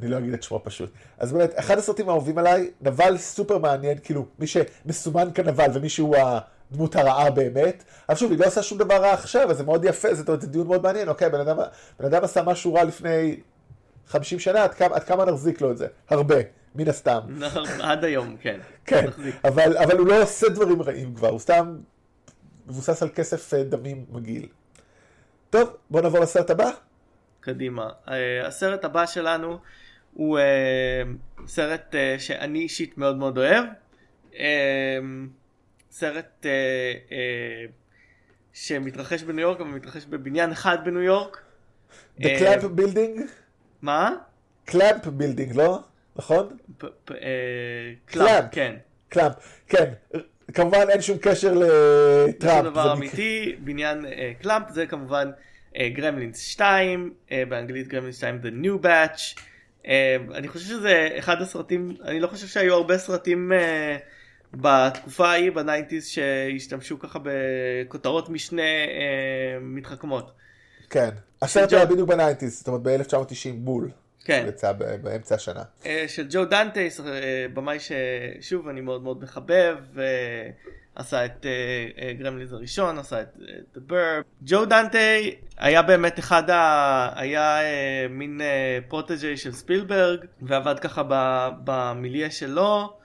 אני לא אגיד את שמו פשוט. אז באמת, אחד הסרטים האהובים עליי, נבל סופר מעניין, כאילו, מי שמסומן כנבל ומי שהוא הדמות הרעה באמת. אבל שוב, היא לא עושה שום דבר רע עכשיו, אז זה מאוד יפה, זה, זה דיון מאוד מעניין. אוקיי, בן אדם, בן אדם עשה משהו רע לפני 50 שנה, עד כמה, עד כמה נחזיק לו את זה? הרבה, מן הסתם. *laughs* עד היום, כן. כן, אבל, אבל הוא לא עושה דברים רעים כבר, הוא סתם מבוסס על כסף אה, דמים מגעיל. טוב, בוא נעבור לסרט הבא. קדימה. אה, הסרט הבא שלנו הוא uh, סרט uh, שאני אישית מאוד מאוד אוהב. Uh, סרט uh, uh, שמתרחש בניו יורק, אבל מתרחש בבניין אחד בניו יורק. The Clamp Building? מה? Clamp Building, לא? נכון? קלאמפ, כן. קלאמפ, כן. כמובן אין שום קשר לטראמפ. זה דבר אמיתי, בניין קלאמפ זה כמובן גרמלינס 2, באנגלית Gremlins 2 The New Batch. אמ, אני חושב שזה אחד הסרטים, אני לא חושב שהיו הרבה סרטים אה, בתקופה ההיא ב nineties שהשתמשו ככה בכותרות משנה אה, מתחכמות. כן, הסרט היה בדיוק ב nineties, זאת אומרת ב-1990 בול. כן. יצא באמצע השנה. אה, של ג'ו דנטה, במאי ששוב אני מאוד מאוד מחבב. עשה את גרמלינס uh, uh, הראשון, עשה את The Burbs. ג'ו דנטה היה באמת אחד ה... היה מין protege של ספילברג, ועבד ככה ב milieu שלו.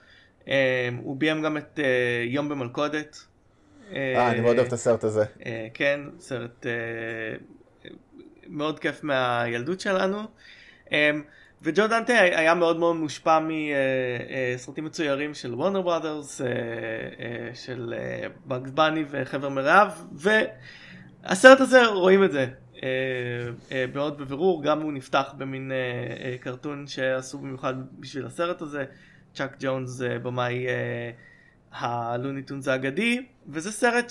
הוא ביים גם את יום במלכודת. אה, אני מאוד אוהב את הסרט הזה. כן, סרט מאוד כיף מהילדות שלנו. וג'ו דנטה היה מאוד מאוד מושפע מסרטים מצוירים של וורנר בראדרס, אה, אה, של אה, בני וחבר מרעיו, והסרט הזה רואים את זה מאוד בבירור, גם הוא נפתח במין קרטון שעשו במיוחד בשביל הסרט הזה, צ'אק ג'ונס במאי הלוניטונס האגדי, וזה סרט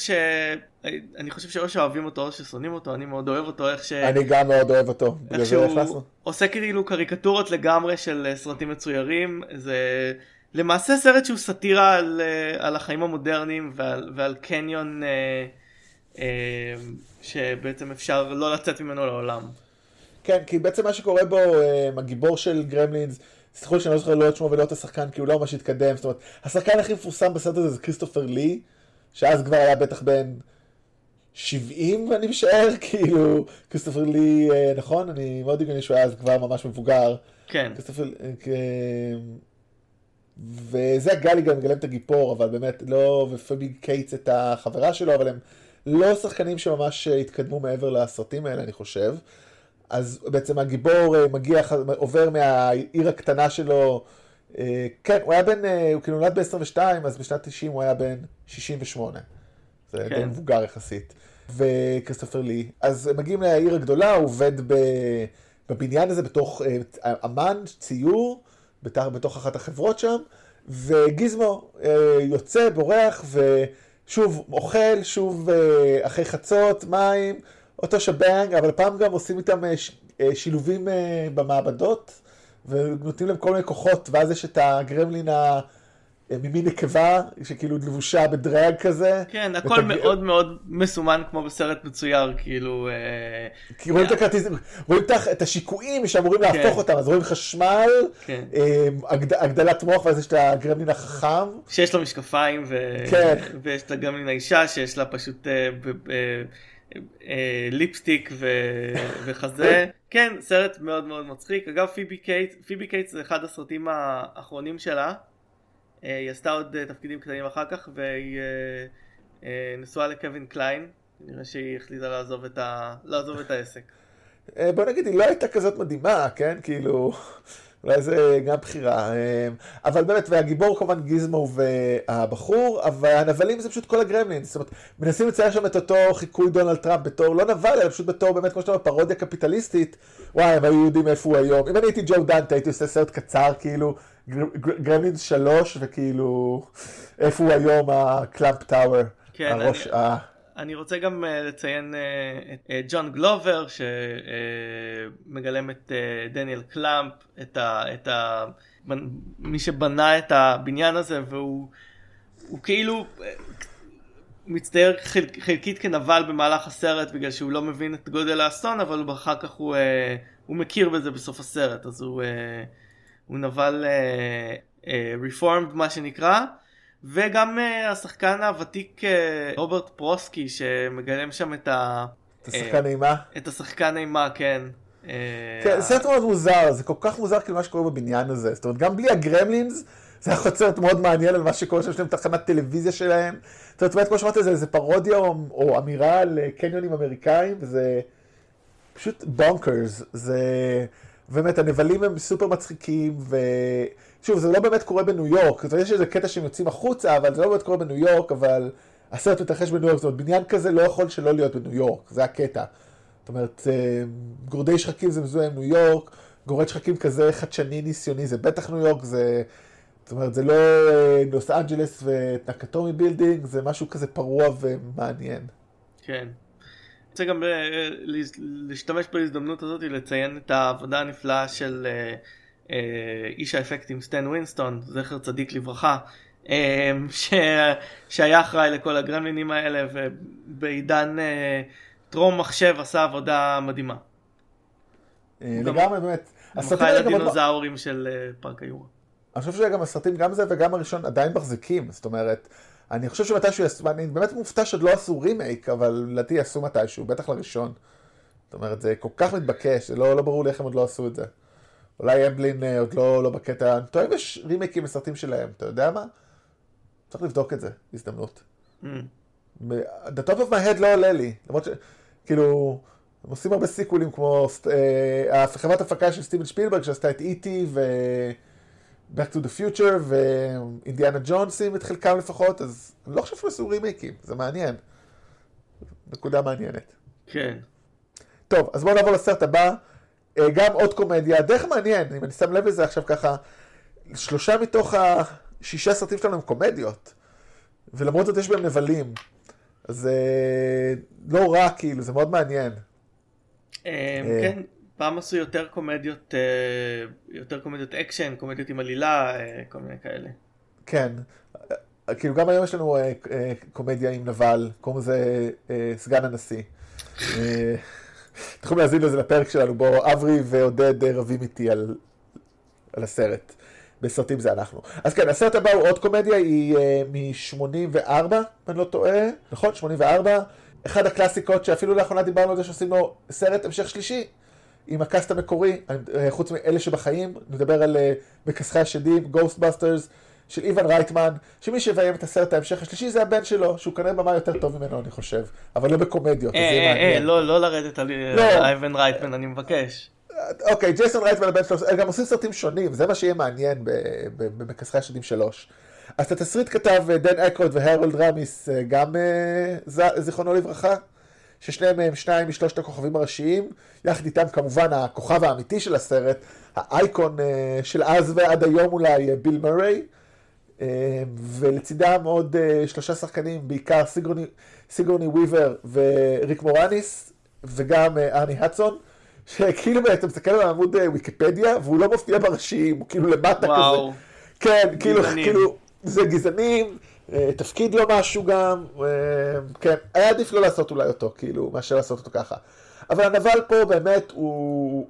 שאני חושב שאו שאוהבים אותו או ששונאים אותו, אני מאוד אוהב אותו, איך ש... אני גם מאוד אוהב אותו, איך שהוא עושה כאילו קריקטורות לגמרי של אה, סרטים מצוירים, זה למעשה סרט שהוא סאטירה על, אה, על החיים המודרניים ועל, ועל קניון אה, אה, שבעצם אפשר לא לצאת ממנו לעולם. כן, כי בעצם מה שקורה בו, אה, הגיבור של גרמלינס, סליחו שאני לא זוכר לא את שמו ולא את השחקן, כי הוא לא ממש התקדם, זאת אומרת, השחקן הכי מפורסם בסרט הזה זה כריסטופר לי, שאז כבר היה בטח בן 70 אני משער, כאילו, כריסטופר לי, אה, נכון? אני מאוד הגיוני שהוא היה אז כבר ממש מבוגר. כן. כריסטופר, אה, וזאק גליגן מגלם את הגיבור, אבל באמת לא, ופיבי קייטס את החברה שלו, אבל הם לא שחקנים שממש התקדמו מעבר לסרטים האלה, אני חושב. אז בעצם הגיבור אה, מגיע, עובר מהעיר הקטנה שלו, אה, כן, הוא היה בן, אה, הוא כאילו נולד ב-22, אז בשנת 90 הוא היה בן 68. זה כן. די מבוגר יחסית. וכריסטופר לי. אז מגיעים לעיר הגדולה, הוא עובד בבניין הזה בתוך אמן, ציור, בתוך אחת החברות שם, וגיזמו יוצא, בורח, ושוב אוכל, שוב אחרי חצות, מים. אותו שבנג, אבל פעם גם עושים איתם אה, אה, שילובים אה, במעבדות, ונותנים להם כל מיני כוחות, ואז יש את הגרמלין ה... ממין נקבה, שכאילו לבושה בדרג כזה. כן, הכל ות... מאוד מאוד מסומן כמו בסרט מצויר, כאילו... כי רואים את הכרטיסים, רואים את השיקויים שאמורים כן. להפוך אותם, אז רואים חשמל, כן. הגד... הגדלת מוח, ואז יש את הגרמלין החכם. שיש לו משקפיים, ו... כן. ויש את הגרמלין האישה, שיש לה פשוט... אה, lipstick ו... *laughs* וחזה. כן, סרט מאוד מאוד מצחיק. אגב, פיבי קייטס, פיבי קייטס זה אחד הסרטים האחרונים שלה. היא עשתה עוד תפקידים קטנים אחר כך והיא נשואה לקווין קליין, נראה שהיא החליטה לעזוב את, ה... לעזוב את העסק. *laughs* בוא נגיד, היא לא הייתה כזאת מדהימה, כן? כאילו, *laughs* אולי זה גם בחירה. אבל באמת, והגיבור כמובן גיזמו והבחור, אבל הנבלים זה פשוט כל הגרמלינס. זאת אומרת, מנסים לצייר שם את אותו חיקוי דונלד טראמפ בתור, לא נבל, אלא פשוט בתור, באמת, כמו שאתה אומר, פרודיה קפיטליסטית. וואי, הם היו יודעים איפה הוא היום. אם אני הייתי ג'ו דנטה, הייתי עושה סרט קצר, כאילו, גרמלינס שלוש, וכאילו, איפה הוא היום הקלאמפ tower. כן, הראש, אני... ה... אני רוצה גם uh, לציין uh, את ג'ון גלובר שמגלם את דניאל קלאמפ, את, ה, את ה, מי שבנה את הבניין הזה והוא כאילו מצטייר חל, חלקית כנבל במהלך הסרט בגלל שהוא לא מבין את גודל האסון אבל אחר כך הוא, הוא מכיר בזה בסוף הסרט אז הוא, הוא נבל רפורמד uh, uh, מה שנקרא. וגם uh, השחקן הוותיק uh, רוברט פרוסקי שמגלם שם את ה... את השחקן אימה? את השחקן אימה, כן. כן, זה סרט מאוד מוזר, זה כל כך מוזר כאילו מה שקורה בבניין הזה. זאת אומרת, גם בלי הגרמלינס, זה היה יכול סרט מאוד מעניין על מה שקורה שם, יש להם תחנת טלוויזיה שלהם. זאת אומרת, כמו שאמרתי, זה, זה פרודיה או, או אמירה על קניונים אמריקאים, וזה פשוט בונקרס. זה... באמת, הנבלים הם סופר מצחיקים, ו... שוב, זה לא באמת קורה בניו יורק, זאת אומרת, יש איזה קטע שהם יוצאים החוצה, אבל זה לא באמת קורה בניו יורק, אבל הסרט מתרחש בניו יורק, זאת אומרת, בניין כזה לא יכול שלא להיות בניו יורק, זה הקטע. זאת אומרת, אה, גורדי שחקים זה מזוהה עם ניו יורק, גורד שחקים כזה חדשני, ניסיוני, זה בטח ניו יורק, זה... זאת אומרת, זה לא לוס אה, אנג'לס ונקטומי building, זה משהו כזה פרוע ומעניין. כן. רוצה גם אה, להשתמש בהזדמנות הזאת לציין את העבודה הנפלאה של אה, איש האפקטים סטן ווינסטון, זכר צדיק לברכה, אה, ש... שהיה אחראי לכל הגרמלינים האלה ובעידן אה, טרום מחשב עשה עבודה מדהימה. לגמרי באמת. הסרטים האלה גם... הדינוזאורים של פארק היורה. אני חושב שגם הסרטים, גם זה וגם הראשון עדיין מחזיקים, זאת אומרת, אני חושב שמתישהו יעשו, אני באמת מופתע שעוד לא עשו רימייק, אבל לדעתי יעשו מתישהו, בטח לראשון. זאת אומרת, זה כל כך מתבקש, זה לא, לא ברור לי איך הם עוד לא עשו את זה. אולי אמבלין אה, עוד לא, לא בקטע, אני טועה אם יש רימייקים לסרטים שלהם, אתה יודע מה? צריך לבדוק את זה, הזדמנות. Mm. The top of my head לא עולה לי, למרות ש... כאילו, הם עושים הרבה סיקולים כמו אה, חברת הפקה של סטיבן שפילברג שעשתה את E.T. ו... Back to the Future ואינדיאנה ג'ונסים את חלקם לפחות, אז אני לא חושב שהם עשו רימייקים, זה מעניין. נקודה מעניינת. כן. טוב, אז בואו נעבור לסרט הבא. אה, גם עוד קומדיה, דרך מעניין, אם אני שם לב לזה עכשיו ככה, שלושה מתוך השישה סרטים שלנו הם קומדיות, ולמרות זאת יש בהם נבלים, אז אה, לא רע כאילו, זה מאוד מעניין. אה, כן, פעם עשו יותר קומדיות, יותר קומדיות אקשן, קומדיות עם עלילה, כל מיני כאלה. כן, כאילו גם היום יש לנו קומדיה עם נבל, קוראים לזה סגן הנשיא. אתם יכולים להזין לזה לפרק שלנו, בו אברי ועודד רבים איתי על, על הסרט. בסרטים זה אנחנו. אז כן, הסרט הבא הוא עוד קומדיה, היא uh, מ-84, אם אני לא טועה, נכון? 84. אחד הקלאסיקות שאפילו לאחרונה דיברנו על זה שעושים לו סרט המשך שלישי, עם הקאסט המקורי, אה, חוץ מאלה שבחיים, נדבר על uh, מכסחי השדים, Ghostbusters, של איוון רייטמן, שמי שיביים את הסרט ההמשך השלישי זה הבן שלו, שהוא כנראה במאי יותר טוב ממנו אני חושב, אבל לא בקומדיות, אז זה אה, מעניין. אה, לא, לא לרדת על לא. איוון רייטמן, אני מבקש. אוקיי, ג'ייסון רייטמן הבן שלו, הם גם עושים סרטים שונים, זה מה שיהיה מעניין במכסחי השדים שלוש. אז את התסריט כתב אה, דן אקרוד והרולד רמיס, אה, גם זיכרונו לברכה, ששניהם הם שניים משלושת הכוכבים הראשיים, יחד איתם כמובן הכוכב האמיתי של הסרט, האייקון של אז ועד היום אולי, ביל מריי. אה, ולצידם עוד אה, שלושה שחקנים, בעיקר סיגרוני, סיגרוני וויבר וריק מורניס, וגם אה, ארני הדסון, שכאילו אתה מסתכל על עמוד ויקיפדיה, והוא לא מופיע בראשיים, הוא כאילו למטה וואו. כזה. כן, כאילו, כאילו, זה גזענים, תפקיד לא משהו גם, כן, היה עדיף לא לעשות אולי אותו, כאילו, מאשר לעשות אותו ככה. אבל הנבל פה באמת הוא...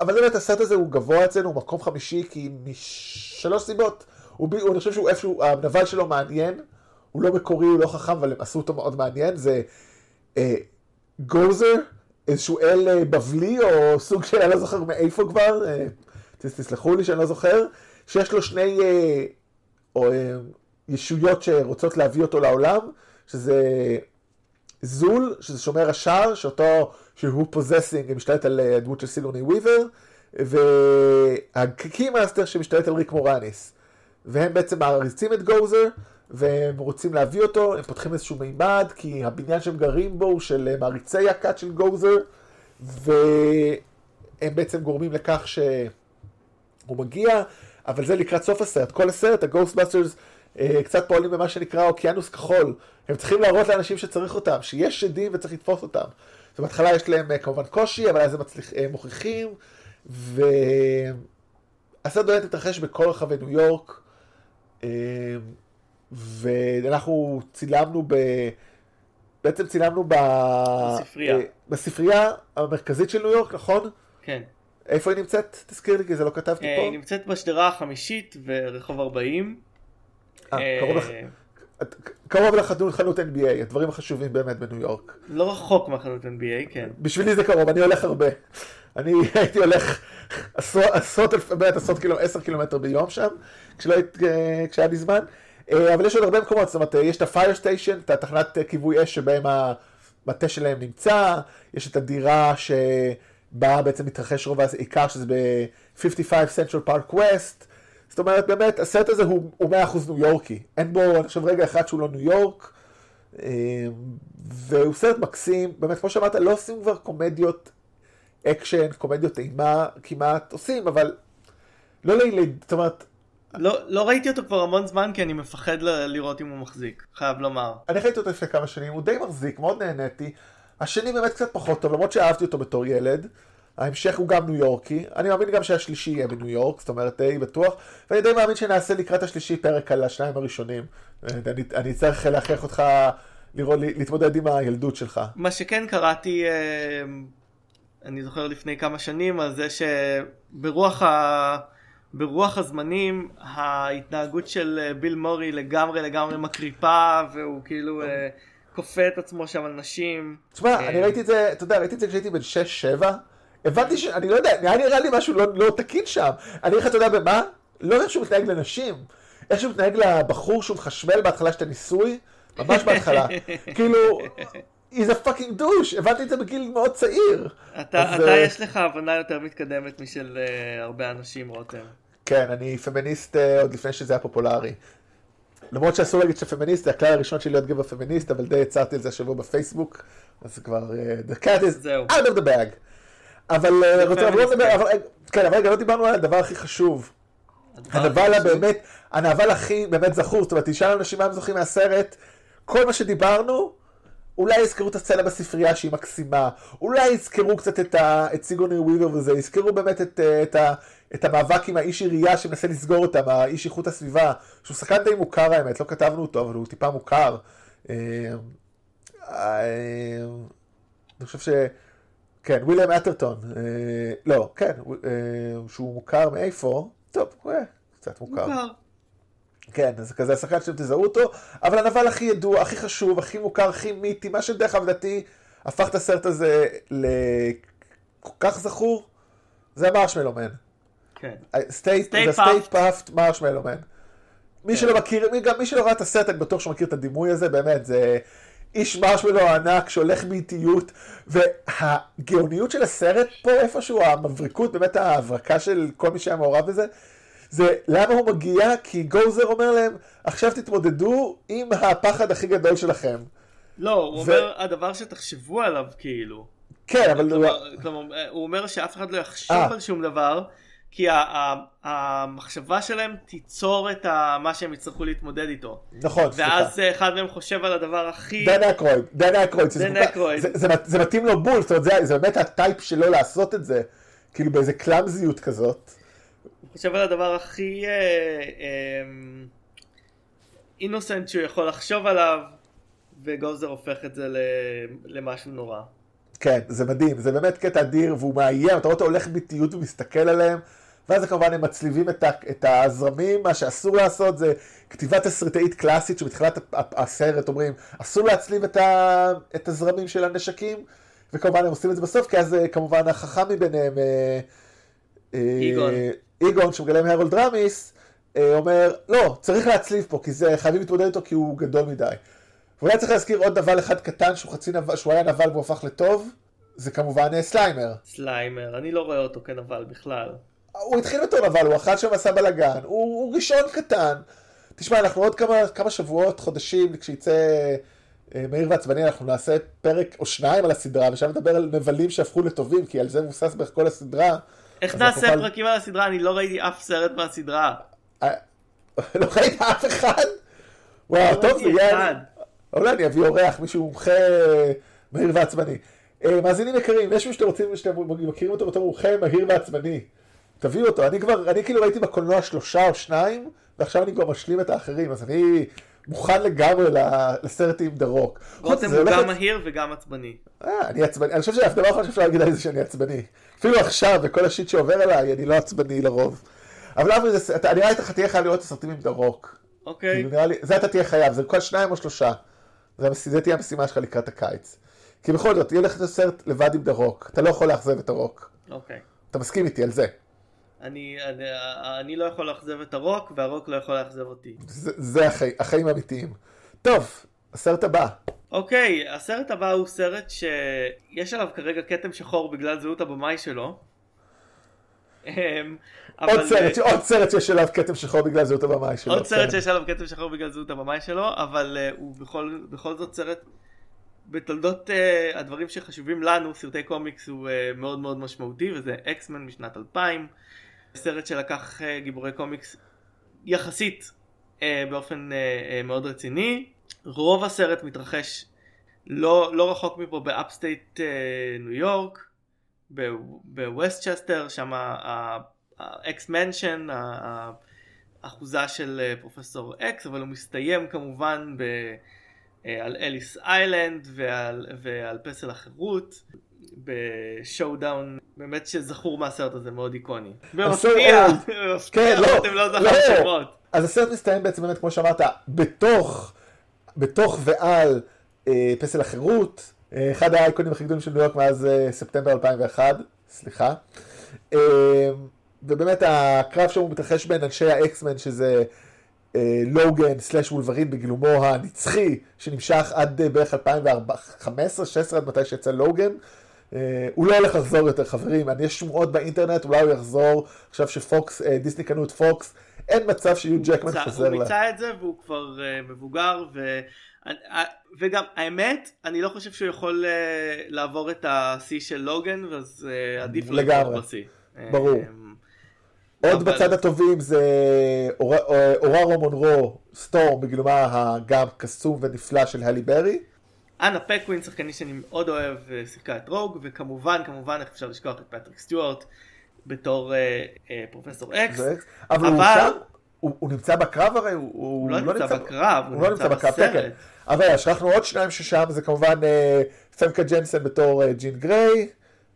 אבל באמת הסרט הזה הוא גבוה אצלנו, הוא מקום חמישי, כי משלוש סיבות. הוא, הוא, אני חושב שהוא איפשהו, הנבל שלו מעניין, הוא לא מקורי, הוא לא חכם, אבל הם עשו אותו מאוד מעניין, זה אה, גוזר, איזשהו אל אה, בבלי, או סוג של, אני לא זוכר מאיפה כבר, אה, תסלחו לי שאני לא זוכר, שיש לו שני, אה, או אה, ישויות שרוצות להביא אותו לעולם, שזה זואול, שזה שומר השער, שאותו, שהוא possessing, משתלט על אה, הדמות של סיגורני וויבר, וה keymaster שמשתלט על ריק מוראניס. והם בעצם מעריצים את גוזר, והם רוצים להביא אותו, הם פותחים איזשהו מימד, כי הבניין שהם גרים בו הוא של אה, מעריצי הכת של גוזר, והם בעצם גורמים לכך שהוא מגיע, אבל זה לקראת סוף הסרט. כל הסרט, ה Ghostbusters קצת פועלים במה שנקרא אוקיינוס כחול. הם צריכים להראות לאנשים שצריך אותם, שיש שדים וצריך לתפוס אותם. ובהתחלה יש להם אה, כמובן קושי, אבל אז הם מצליח, מוכיחים, והסרט באמת התרחש בכל רחבי ניו יורק. ואנחנו צילמנו ב... בעצם צילמנו ב... בספרייה. אה, בספרייה המרכזית של ניו יורק, נכון? כן. איפה היא נמצאת? תזכיר לי, כי זה לא כתבתי אה, פה. היא נמצאת בשדרה החמישית ורחוב 40. אה, קרוב לך... קרוב לחנות NBA, הדברים החשובים באמת בניו יורק. לא רחוק מהחנות NBA, כן. בשבילי זה קרוב, אני הולך הרבה. אני *laughs* הייתי הולך עשרות אלפי, באמת עשרות קילומטר, עשר קילומטר ביום שם, כשהיה לי זמן. אה, אבל יש עוד הרבה מקומות, זאת אומרת, יש את ה-fire station, את התחנת כיבוי אש שבהם המטה שלהם נמצא, יש את הדירה שבה בעצם מתרחש רוב העיקר, שזה ב-55 Central Park West. זאת אומרת, באמת, הסרט הזה הוא, הוא 100% ניו יורקי. אין בו, אני חושב, רגע אחד שהוא לא ניו יורק. אה, והוא סרט מקסים, באמת, כמו שאמרת, לא עושים כבר קומדיות אקשן, קומדיות אימה כמעט, עושים, אבל לא לילד, זאת אומרת, לא, לא ראיתי אותו כבר המון זמן כי אני מפחד ל- לראות אם הוא מחזיק, חייב לומר. אני ראיתי אותו לפני כמה שנים, הוא די מחזיק, מאוד נהניתי. השני באמת קצת פחות טוב, למרות שאהבתי אותו בתור ילד. ההמשך הוא גם ניו יורקי, אני מאמין גם שהשלישי יהיה בניו יורק, זאת אומרת די בטוח, ואני די מאמין שנעשה לקראת השלישי פרק על השניים הראשונים. אני, אני צריך להכריח אותך לראות, להתמודד עם הילדות שלך. מה שכן קראתי, אה, אני זוכר לפני כמה שנים, על זה שברוח ה... ברוח הזמנים ההתנהגות של אה, ביל מורי לגמרי לגמרי מקריפה והוא כאילו אה, כופה את עצמו שם על נשים. תשמע, אה, אני ראיתי את זה, אתה יודע, ראיתי את זה כשהייתי בן 6-7, הבנתי ש... אני לא יודע, נראה נראה לי משהו לא, לא תקין שם. אני אגיד לך, אתה יודע במה? לא איך שהוא מתנהג לנשים, איך שהוא מתנהג לבחור שהוא מחשמל בהתחלה של הניסוי, ממש בהתחלה. *laughs* כאילו, he's a fucking douche, הבנתי את זה בגיל מאוד צעיר. אתה, אז, אתה יש לך הבנה יותר מתקדמת משל uh, הרבה אנשים, רותם. כן, אני פמיניסט uh, עוד לפני שזה היה פופולרי. למרות שאסור להגיד שפמיניסט, זה הכלל הראשון שלי להיות גבר פמיניסט, אבל די הצעתי על זה השבוע בפייסבוק, אז כבר, uh, the cat is out of the bag. אבל uh, רוצה, אבל לא לדבר, אבל, כן, אבל רגע, לא דיברנו על הדבר הכי חשוב. הנבל הבאמת, הנבל הכי באמת זכור, זאת אומרת, תשאל אנשים מה הם זוכרים מהסרט, כל מה שדיברנו, אולי יזכרו את הסצנה בספרייה שהיא מקסימה, אולי יזכרו קצת את, ה, את סיגוני וויבר וזה, יזכרו באמת את, את, ה, את המאבק עם האיש עירייה שמנסה לסגור אותם, האיש איכות הסביבה, שהוא שחקן די מוכר האמת, לא כתבנו אותו, אבל הוא טיפה מוכר. אה, אה, אני חושב ש... כן, וויליאם אטרטון, אה, לא, כן, שהוא מוכר מאיפה, טוב, קצת מוכר. מוכר. כן, זה כזה השחקן שאתם תזהו אותו, אבל הנבל הכי ידוע, הכי חשוב, הכי מוכר, הכי מיתי, מה שדרך אגב לדעתי הפך את הסרט הזה לכל כך זכור, זה Marshmallow Man. כן. Stay Puft Marshmallow Man. מי שלא מכיר, מי, גם מי שלא ראה את הסרט, אני בטוח שמכיר את הדימוי הזה, באמת, זה איש מרשמלו ענק שהולך באיטיות, והגאוניות של הסרט פה איפשהו, המבריקות, באמת ההברקה של כל מי שהיה מעורב בזה, זה למה הוא מגיע? כי גוזר אומר להם, עכשיו תתמודדו עם הפחד הכי גדול שלכם. לא, הוא ו... אומר, הדבר שתחשבו עליו כאילו. כן, אבל... כלומר, כלומר, הוא אומר שאף אחד לא יחשוב 아. אה. על שום דבר, כי המחשבה שלהם תיצור את מה שהם יצטרכו להתמודד איתו. נכון, סליחה. ואז אחד מהם חושב על הדבר הכי... דן אקרויד, דן אקרויד. דן אקרויד. זה, מתאים לו בול, זאת אומרת, זה, באמת הטייפ שלו לעשות את זה, כאילו באיזה קלאמזיות כזאת. חושב על הדבר הכי אינוסנט אה, אה, שהוא יכול לחשוב עליו, וגוזר הופך את זה למשהו נורא. כן, זה מדהים, זה באמת קטע אדיר, והוא מאיים, אתה רואה אותו הולך באיטיות ומסתכל עליהם, ואז כמובן הם מצליבים את, ה, את הזרמים, מה שאסור לעשות זה כתיבת תסריטאית קלאסית שבתחילת הסרט אומרים, אסור להצליב את, ה, את הזרמים של הנשקים, וכמובן הם עושים את זה בסוף, כי אז אה, כמובן החכם מביניהם, איגון. איגון שמגלם הרולד רמיס, אה, אומר, לא, צריך להצליב פה, כי זה, חייבים להתמודד איתו כי הוא גדול מדי. ואולי צריך להזכיר עוד נבל אחד קטן שהוא חצי נבל, שהוא היה נבל והוא הפך לטוב, זה כמובן אה, סליימר. סליימר, אני לא רואה אותו כנבל בכלל. הוא התחיל בתור נבל, הוא אכל שם עשה בלאגן, הוא, הוא ראשון קטן. תשמע, אנחנו עוד כמה, כמה שבועות, חודשים, כשיצא אה, מהיר ועצבני, אנחנו נעשה פרק או שניים על הסדרה, ושם נדבר על נבלים שהפכו לטובים, כי על זה מבוסס בערך כל הסדרה. איך נעשה נוכל- פרק על הסדרה? אני לא ראיתי אף סרט מהסדרה. אה, *laughs* לא ראית אף אחד? וואו, לא טוב, זה יהיה... אולי אני אביא אורח, מישהו מומחה מהיר ועצבני. אה, מאזינים יקרים, יש מישהו שאתם רוצים, שאתם מכירים אותו בתור מומחה מהיר ועצבני. תביאו אותו, אני כבר, אני כאילו ראיתי בקולנוע שלושה או שניים, ועכשיו אני כבר משלים את האחרים, אז אני מוכן לגמרי לסרט עם דה רוק. רותם הוא גם מהיר וגם עצבני. אה, אני עצבני, אני חושב שהדבר האחרון שאפשר להגיד עליי זה שאני עצבני. אפילו עכשיו, בכל השיט שעובר עליי, אני לא עצבני לרוב. אבל אברי, זה אתה- אני נראה לי אתה תהיה חייב לראות את הסרטים עם דה רוק. אוקיי. כאילו נראה לי, זה אתה תהיה חייב, זה כל שניים או שלושה. זה תהיה המשימה שלך לקראת הקיץ. כי בכל זאת, יהיה לך את הסרט לבד עם דה רוק. אתה לא יכול לאכזב את הרוק. אוקיי. אתה מסכים איתי על זה. אני, אני, אני לא יכול לאכזב את הרוק, והרוק לא יכול לאכזב אותי. זה, זה החי, החיים האמיתיים. טוב, הסרט הבא. אוקיי, הסרט הבא הוא סרט שיש עליו כרגע כתם שחור בגלל זהות הבמאי שלו. אמ, עוד סרט, עוד סרט שיש עליו כתם שחור בגלל זהות הבמאי שלו. עוד סרט כן. שיש עליו כתם שחור בגלל זהות הבמאי שלו, אבל אה, הוא בכל, בכל זאת סרט בתולדות אה, הדברים שחשובים לנו, סרטי קומיקס הוא אה, מאוד מאוד משמעותי, וזה אקסמן משנת 2000, סרט שלקח אה, גיבורי קומיקס יחסית uh, באופן אה, מאוד רציני. רוב הסרט מתרחש לא, לא רחוק מפה ב upstate ניו יורק, בווסטצ'סטר, שם ה X-Mansion, האחוזה של אה, פרופסור אקס, אבל הוא מסתיים כמובן ב, אה, על אליס איילנד ועל, ועל פסל החירות, ב showdown באמת שזכור מהסרט הזה מאוד איקוני. במפתיע. במפתיע, כן, לא, אתם לא לא. זכרתם שמות. אז הסרט מסתיים בעצם באמת, כמו שאמרת, בתוך, בתוך ועל אה, פסל החירות, אה, אחד האייקונים הכי גדולים של ניו יורק מאז אה, ספטמבר 2001, סליחה. אה, ובאמת הקרב שם הוא מתרחש בין אנשי האקסמן, שזה אה, לוגן סלאש וולברין בגילומו הנצחי, שנמשך עד אה, בערך 2015-2016, עד מתי שיצא לוגן. אה, הוא לא הולך לחזור יותר חברים, אני- יש שמועות באינטרנט, אולי הוא יחזור, עכשיו שפוקס, אה, דיסני קנו את פוקס, אין מצב שיהיו ג'קמן חוזר הוא לה. מיצה את זה והוא כבר uh, מבוגר ו... אה, וגם האמת אני לא חושב שהוא יכול לעבור את השיא של לוגן אז uh, עדיף לגמרי. בשיא. ברור. עוד אבל- בצד הטובים זה אור- אה, אוררו מונרו, סטורם, בגילומה הגם קסום ונפלא של הלי ברי. אנה פקווין שחקנית שאני מאוד אוהב אה, שיחקה את רוג וכמובן כמובן איך אפשר לשכוח את פטריק סטיוארט בתור אה, אה, פרופסור אקס. אבל הוא אבל- הוא הוא נמצא בקרב הרי, הוא- הוא לא נמצא בקרב, הוא לא נמצא בקרב, כן, כן. בסרט. אבל שכחנו עוד שניים ששם, זה כמובן אה, פמקה ג'נסן בתור אה, ג'ין גריי,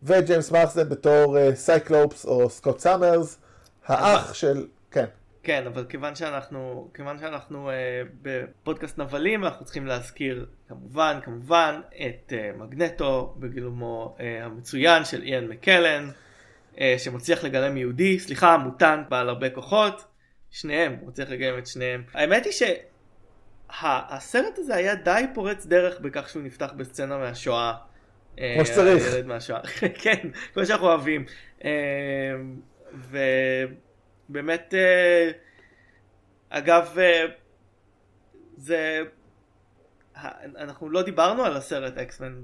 וג'יימס מרסדן בתור אה, סייקלופס או סקוט סאמרס, האח של, כן. כן, אבל כיוון שאנחנו, כיוון שאנחנו אה, בפודקאסט נבלים, אנחנו צריכים להזכיר כמובן, כמובן, את אה, מגנטו בגילומו אה, המצוין של איאן מקלן, אה, שמצליח לגלם יהודי, סליחה, מוטנט בעל הרבה כוחות, שניהם, הוא מצליח לגלם את שניהם. האמת היא שהסרט הזה היה די פורץ דרך בכך שהוא נפתח בסצנה מהשואה. אה, כמו שצריך. הילד מהשואה, *laughs* כן, כמו שאנחנו אוהבים. אה, ובאמת, אה, אגב, אה, זה, אנחנו לא דיברנו על הסרט אקסמן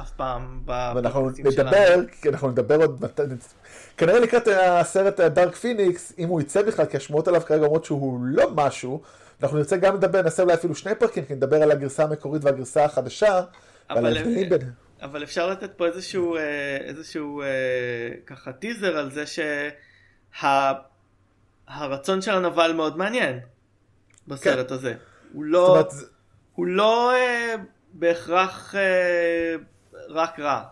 אף פעם ואנחנו. נדבר, כי אנחנו נדבר עוד, כנראה לקראת הסרט דארק פיניקס, אם הוא יצא בכלל, כי השמועות עליו כרגע אומרות שהוא לא משהו, אנחנו נרצה גם לדבר, נעשה אולי אפילו שני פרקים, כי נדבר על הגרסה המקורית והגרסה החדשה, ועל אבל- ההבדלים ביניהם. אבל אפשר לתת פה איזשהו, אה, איזשהו אה, ככה טיזר על זה שהרצון של הנבל מאוד מעניין בסרט הזה. הוא לא, אומרת, הוא לא אה, בהכרח אה, רק רע.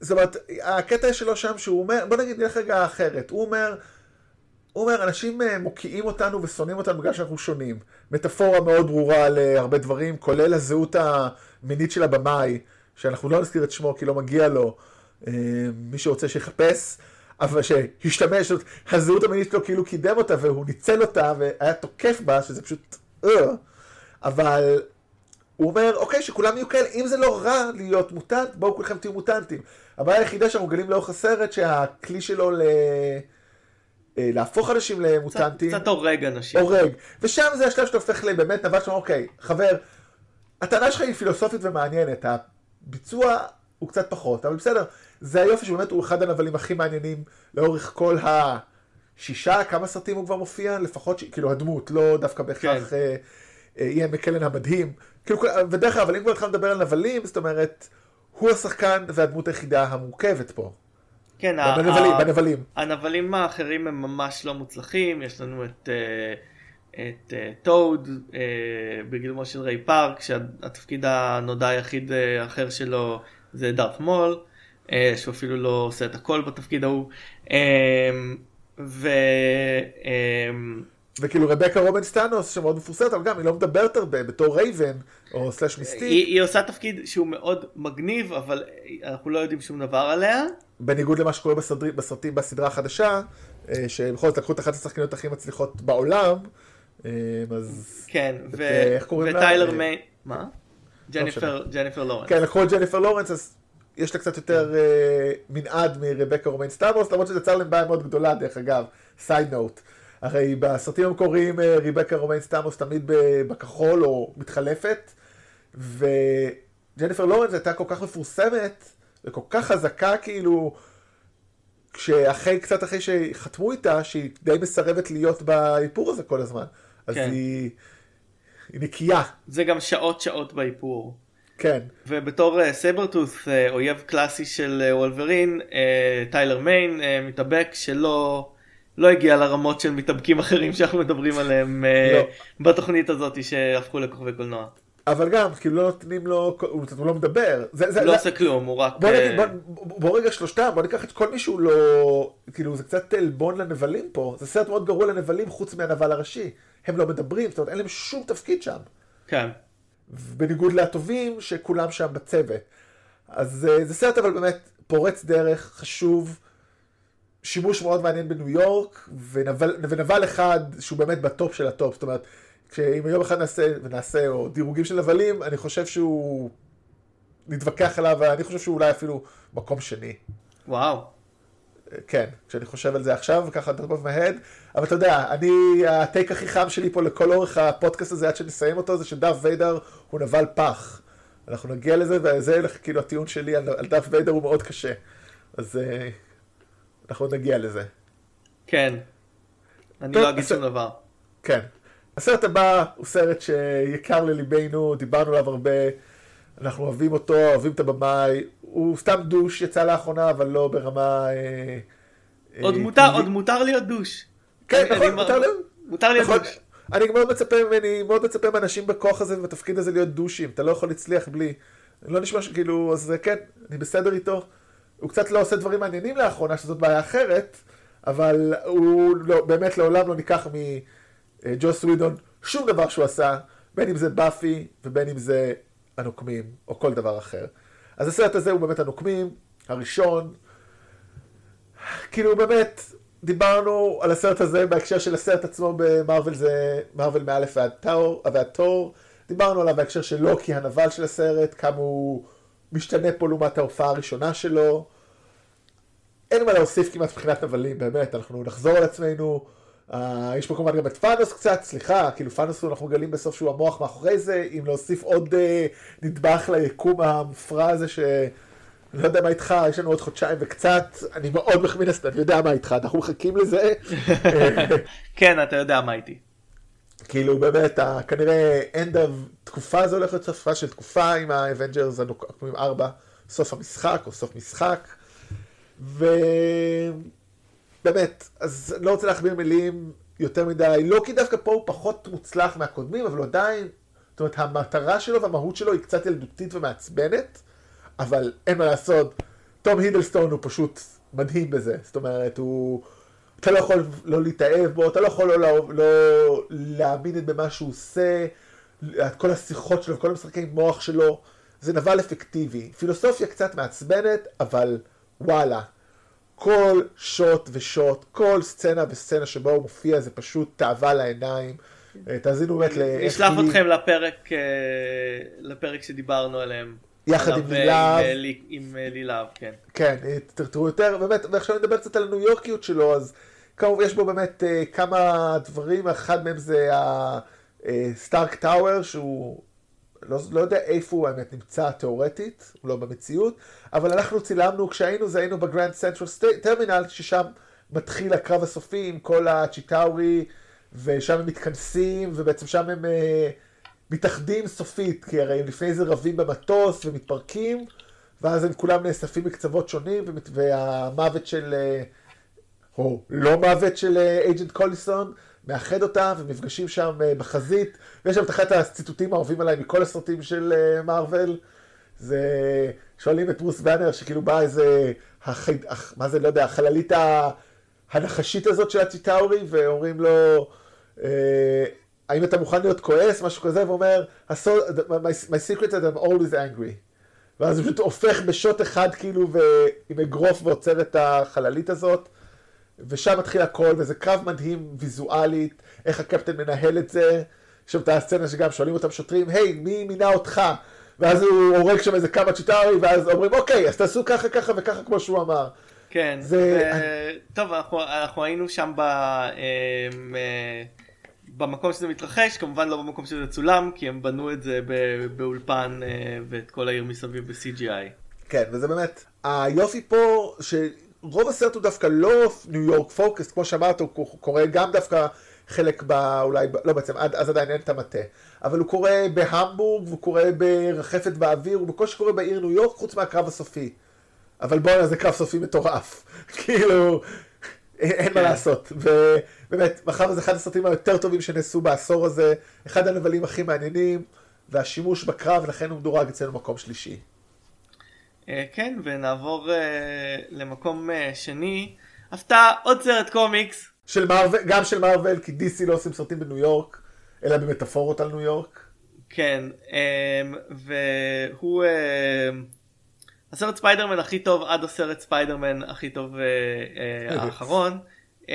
זאת אומרת, הקטע שלו שם שהוא אומר, בוא נגיד, נלך רגע אחרת, הוא אומר, הוא אומר, אנשים אה, מוקיעים אותנו ושונאים אותנו בגלל שאנחנו שונים. מטאפורה מאוד ברורה להרבה דברים, כולל הזהות המינית של הבמאי, שאנחנו לא נזכיר את שמו כי לא מגיע לו, אה, מי שרוצה שיחפש. אבל שהשתמש, הזהות המינית שלו כאילו קידם אותה והוא ניצל אותה והיה תוקף בה, שזה פשוט... Uh, אבל הוא אומר, אוקיי, שכולם יהיו כאלה, אם זה לא רע להיות מוטנט, בואו כולכם תהיו מוטנטים. הבעיה היחידה שאנחנו מגלים לאורך הסרט, שהכלי שלו ל... אה, להפוך אנשים למוטנטים. קצת הורג אנשים. הורג. ושם זה השלב שאתה הופך לבאמת נבל שאומר, אוקיי, חבר, הטענה שלך היא פילוסופית ומעניינת, הביצוע הוא קצת פחות, אבל בסדר, זה היופי שבאמת הוא אחד הנבלים הכי מעניינים לאורך כל השישה, כמה סרטים הוא כבר מופיע? לפחות, ש... כאילו הדמות, לא דווקא בהכרח כן. אה, אה, איין מקלן המדהים. כאילו, ודרך אגב, אבל אם כבר התחלנו לדבר על נבלים, זאת אומרת, הוא השחקן והדמות היחידה המורכבת פה. כן, בנבלים, ה- בנבלים. הנבלים האחרים הם ממש לא מוצלחים, יש לנו את, אה, את אה, טוד אה, בגילומו של ריי פארק, שהתפקיד הנודע היחיד האחר שלו זה דארת' מול, שהוא אפילו לא עושה את הכל בתפקיד ההוא. ו... וכאילו רבקה רובנסטנוס שמאוד מפורסמת, אבל גם היא לא מדברת הרבה בתור רייבן או slash מיסטיק. היא, היא עושה תפקיד שהוא מאוד מגניב, אבל אנחנו לא יודעים שום דבר עליה. בניגוד למה שקורה בסדרי, בסרטים בסדרה החדשה, אה, שבכל זאת לקחו את אחת השחקניות הכי מצליחות בעולם, אה, אז... כן, ו... אה, איך קוראים לה? וטיילר מיין... מה? לא ג'ניפר, ג'ניפר לורנס. כן, לקחו את ג'ניפר לורנס, אז יש לה קצת יותר כן. מנעד מרבקה רומיין סטיימוס, למרות שזה יצר להם בעיה מאוד גדולה, דרך אגב, side note. הרי בסרטים המקוריים רבקה רומיין סטיימוס תמיד בכחול או מתחלפת, וג'ניפר לורנס הייתה כל כך מפורסמת, וכל כך חזקה כאילו, שאחרי, קצת אחרי שחתמו איתה, שהיא די מסרבת להיות באיפור הזה כל הזמן. אז כן. היא, היא נקייה. זה גם שעות שעות באיפור. כן. ובתור uh, סברטוס, uh, אויב קלאסי של uh, וולברין, טיילר מיין, מתאבק שלא לא הגיע לרמות של מתאבקים אחרים שאנחנו מדברים עליהם לא. בתוכנית הזאת שהפכו לכוכבי קולנוע. אבל גם, כאילו לא נותנים לו, הוא, לא מדבר. זה, זה, הוא לא עושה כלום, הוא רק... בוא, נגיד, בוא, בוא, בוא רגע שלושתם, בוא ניקח את כל מי שהוא לא... כאילו זה קצת עלבון לנבלים פה, זה סרט מאוד גרוע לנבלים חוץ מהנבל הראשי. הם לא מדברים, זאת אומרת אין להם שום תפקיד שם. כן. בניגוד לטובים שכולם שם בצוות. אז אה, זה סרט אבל באמת פורץ דרך, חשוב, שימוש מאוד מעניין בניו יורק, ונבל, ונבל אחד שהוא באמת בטופ של הטופ, זאת אומרת... שאם יום אחד נעשה, ונעשה, או דירוגים של נבלים, אני חושב שהוא... נתווכח עליו, אני חושב שהוא אולי אפילו מקום שני. וואו. כן, כשאני חושב על זה עכשיו, ככה דרבוב מהד, אבל אתה יודע, אני, הטייק הכי חם שלי פה לכל אורך הפודקאסט הזה, עד שנסיים אותו, זה שדף ויידר הוא נבל פח. אנחנו נגיע לזה, וזה כאילו הטיעון שלי על, על דף ויידר הוא מאוד קשה. אז uh, אנחנו נגיע לזה. כן. אני טוב, לא אגיד שום דבר. כן. הסרט הבא הוא סרט שיקר לליבנו, דיברנו עליו הרבה, אנחנו אוהבים אותו, אוהבים את הבמאי, הוא סתם דוש, יצא לאחרונה, אבל לא ברמה... אה, עוד, אה, מותר, עוד מותר להיות דוש. כן, נכון, מותר להיות. מותר להיות נכון, דוש. אני מאוד מצפה ממני, מאוד מצפה מאנשים בכוח הזה ובתפקיד הזה להיות דושים, אתה לא יכול להצליח בלי. לא נשמע שכאילו, אז כן, אני בסדר איתו. הוא קצת לא עושה דברים מעניינים לאחרונה, שזאת בעיה אחרת, אבל הוא לא, באמת לעולם לא ניקח מ... אה, ג'וס ווידון, שום דבר שהוא עשה, בין אם זה באפי ובין אם זה הנוקמים, או כל דבר אחר. אז הסרט הזה הוא באמת הנוקמים, הראשון. כאילו באמת, דיברנו על הסרט הזה בהקשר של הסרט עצמו במרוויל זה מרוויל מאלף ועד, תור, ועד תור. דיברנו עליו בהקשר של לוקי הנבל של הסרט, כמה הוא משתנה פה לעומת ההופעה הראשונה שלו. אין מה להוסיף כמעט מבחינת נבלים, באמת, אנחנו נחזור על עצמנו. Uh, יש פה כמובן גם את פאנוס קצת, סליחה, כאילו פאנוס אנחנו מגלים בסוף שהוא המוח מאחורי זה, אם להוסיף עוד uh, נדבך ליקום המופרע הזה ש... אני לא יודע מה איתך, יש לנו עוד חודשיים וקצת, אני מאוד מחמיא לסטן, אני יודע מה איתך, אנחנו מחכים לזה. *laughs* כן, אתה יודע מה איתי. כאילו באמת, כנראה end of תקופה זה הולך להיות סופה של תקופה עם האבנג'רס הנוקמים ארבע, סוף המשחק או סוף משחק. ו... באמת, אז לא רוצה להכביר מילים יותר מדי, לא כי דווקא פה הוא פחות מוצלח מהקודמים, אבל עדיין, זאת אומרת, המטרה שלו והמהות שלו היא קצת ילדותית ומעצבנת, אבל אין מה לעשות, תום הידלסטון הוא פשוט מדהים בזה, זאת אומרת, הוא... אתה לא יכול לא להתאהב בו, אתה לא יכול לא, לא, לא להאמין במה שהוא עושה, את כל השיחות שלו, כל המשחקי מוח שלו, זה נבל אפקטיבי. פילוסופיה קצת מעצבנת, אבל וואלה, כל שוט ושוט, כל סצנה וסצנה שבו הוא מופיע זה פשוט תאווה לעיניים. אה, תאזינו באמת לאיך... נשלח אתכם לפרק, אה, לפרק שדיברנו עליהם. יחד עם לילהב. עם לילהב, כן. כן, תראו יותר, באמת, ועכשיו נדבר קצת על הניו יורקיות שלו, אז כמובן יש בו באמת כמה דברים, אחד מהם זה ה Stark Tower, שהוא לא, לא יודע איפה הוא האמת נמצא תאורטית, הוא לא במציאות, אבל אנחנו צילמנו, כשהיינו זה היינו בגרנד סנטרל טרמינל, ששם מתחיל הקרב הסופי עם כל הצ'יטאורי, ושם הם מתכנסים, ובעצם שם הם uh, מתאחדים סופית, כי הרי הם לפני זה רבים במטוס ומתפרקים, ואז הם כולם נאספים מקצוות שונים, והמוות של, uh, או לא מוות של אייג'נט uh, קוליסון, מאחד אותם ומפגשים שם uh, בחזית, ויש שם את אחד הציטוטים האהובים עליי מכל הסרטים של מארוול. Uh, זה, שואלים את ברוס באנר שכאילו בא איזה, החי... מה זה, לא יודע, החללית הנחשית הזאת של הציטאורי, ואומרים לו, אה, האם אתה מוכן להיות כועס, משהו כזה, ואומר, my, secret is I'm always angry. ואז הוא פשוט הופך בשוט אחד כאילו, עם אגרוף ועוצר את החללית הזאת. ושם מתחיל הכל, וזה קרב מדהים ויזואלית, איך הקפטן מנהל את זה. יש שם את הסצנה שגם שואלים אותם שוטרים, היי, hey, מי מינה אותך? ואז הוא הורג שם איזה כמה צ'יטארי, ואז אומרים, אוקיי, אז תעשו ככה, ככה וככה, כמו שהוא אמר. כן, זה... ו... טוב, אנחנו, אנחנו היינו שם ב... אמ, אה, במקום שזה מתרחש, כמובן לא במקום שזה צולם, כי הם בנו את זה באולפן אה, ואת כל העיר מסביב ב-CGI. כן, וזה באמת, היופי פה, שרוב הסרט הוא דווקא לא ניו יורק פוקוס, כמו שאמרת, הוא קורה גם דווקא חלק ב... אולי, לא בעצם, אז עדיין אין את המטה. אבל הוא קורה בהמבורג, והוא קורה ברחפת באוויר, הוא בקושי קורה בעיר ניו יורק, חוץ מהקרב הסופי. אבל בואנה, זה קרב סופי מטורף. *laughs* כאילו, אין מה כן. לעשות. ובאמת, מאחר וזה אחד הסרטים היותר טובים שנעשו בעשור הזה, אחד הנבלים הכי מעניינים, והשימוש בקרב, לכן הוא מדורג אצלנו מקום שלישי. אה, כן, ונעבור אה, למקום אה, שני. הפתעה, עוד סרט קומיקס. של מארוול, גם של מארוול, כי DC לא עושים סרטים בניו יורק. אלא במטאפורות על ניו יורק. כן, והוא הסרט ספיידרמן הכי טוב עד הסרט ספיידרמן הכי טוב *laughs* האחרון. *laughs*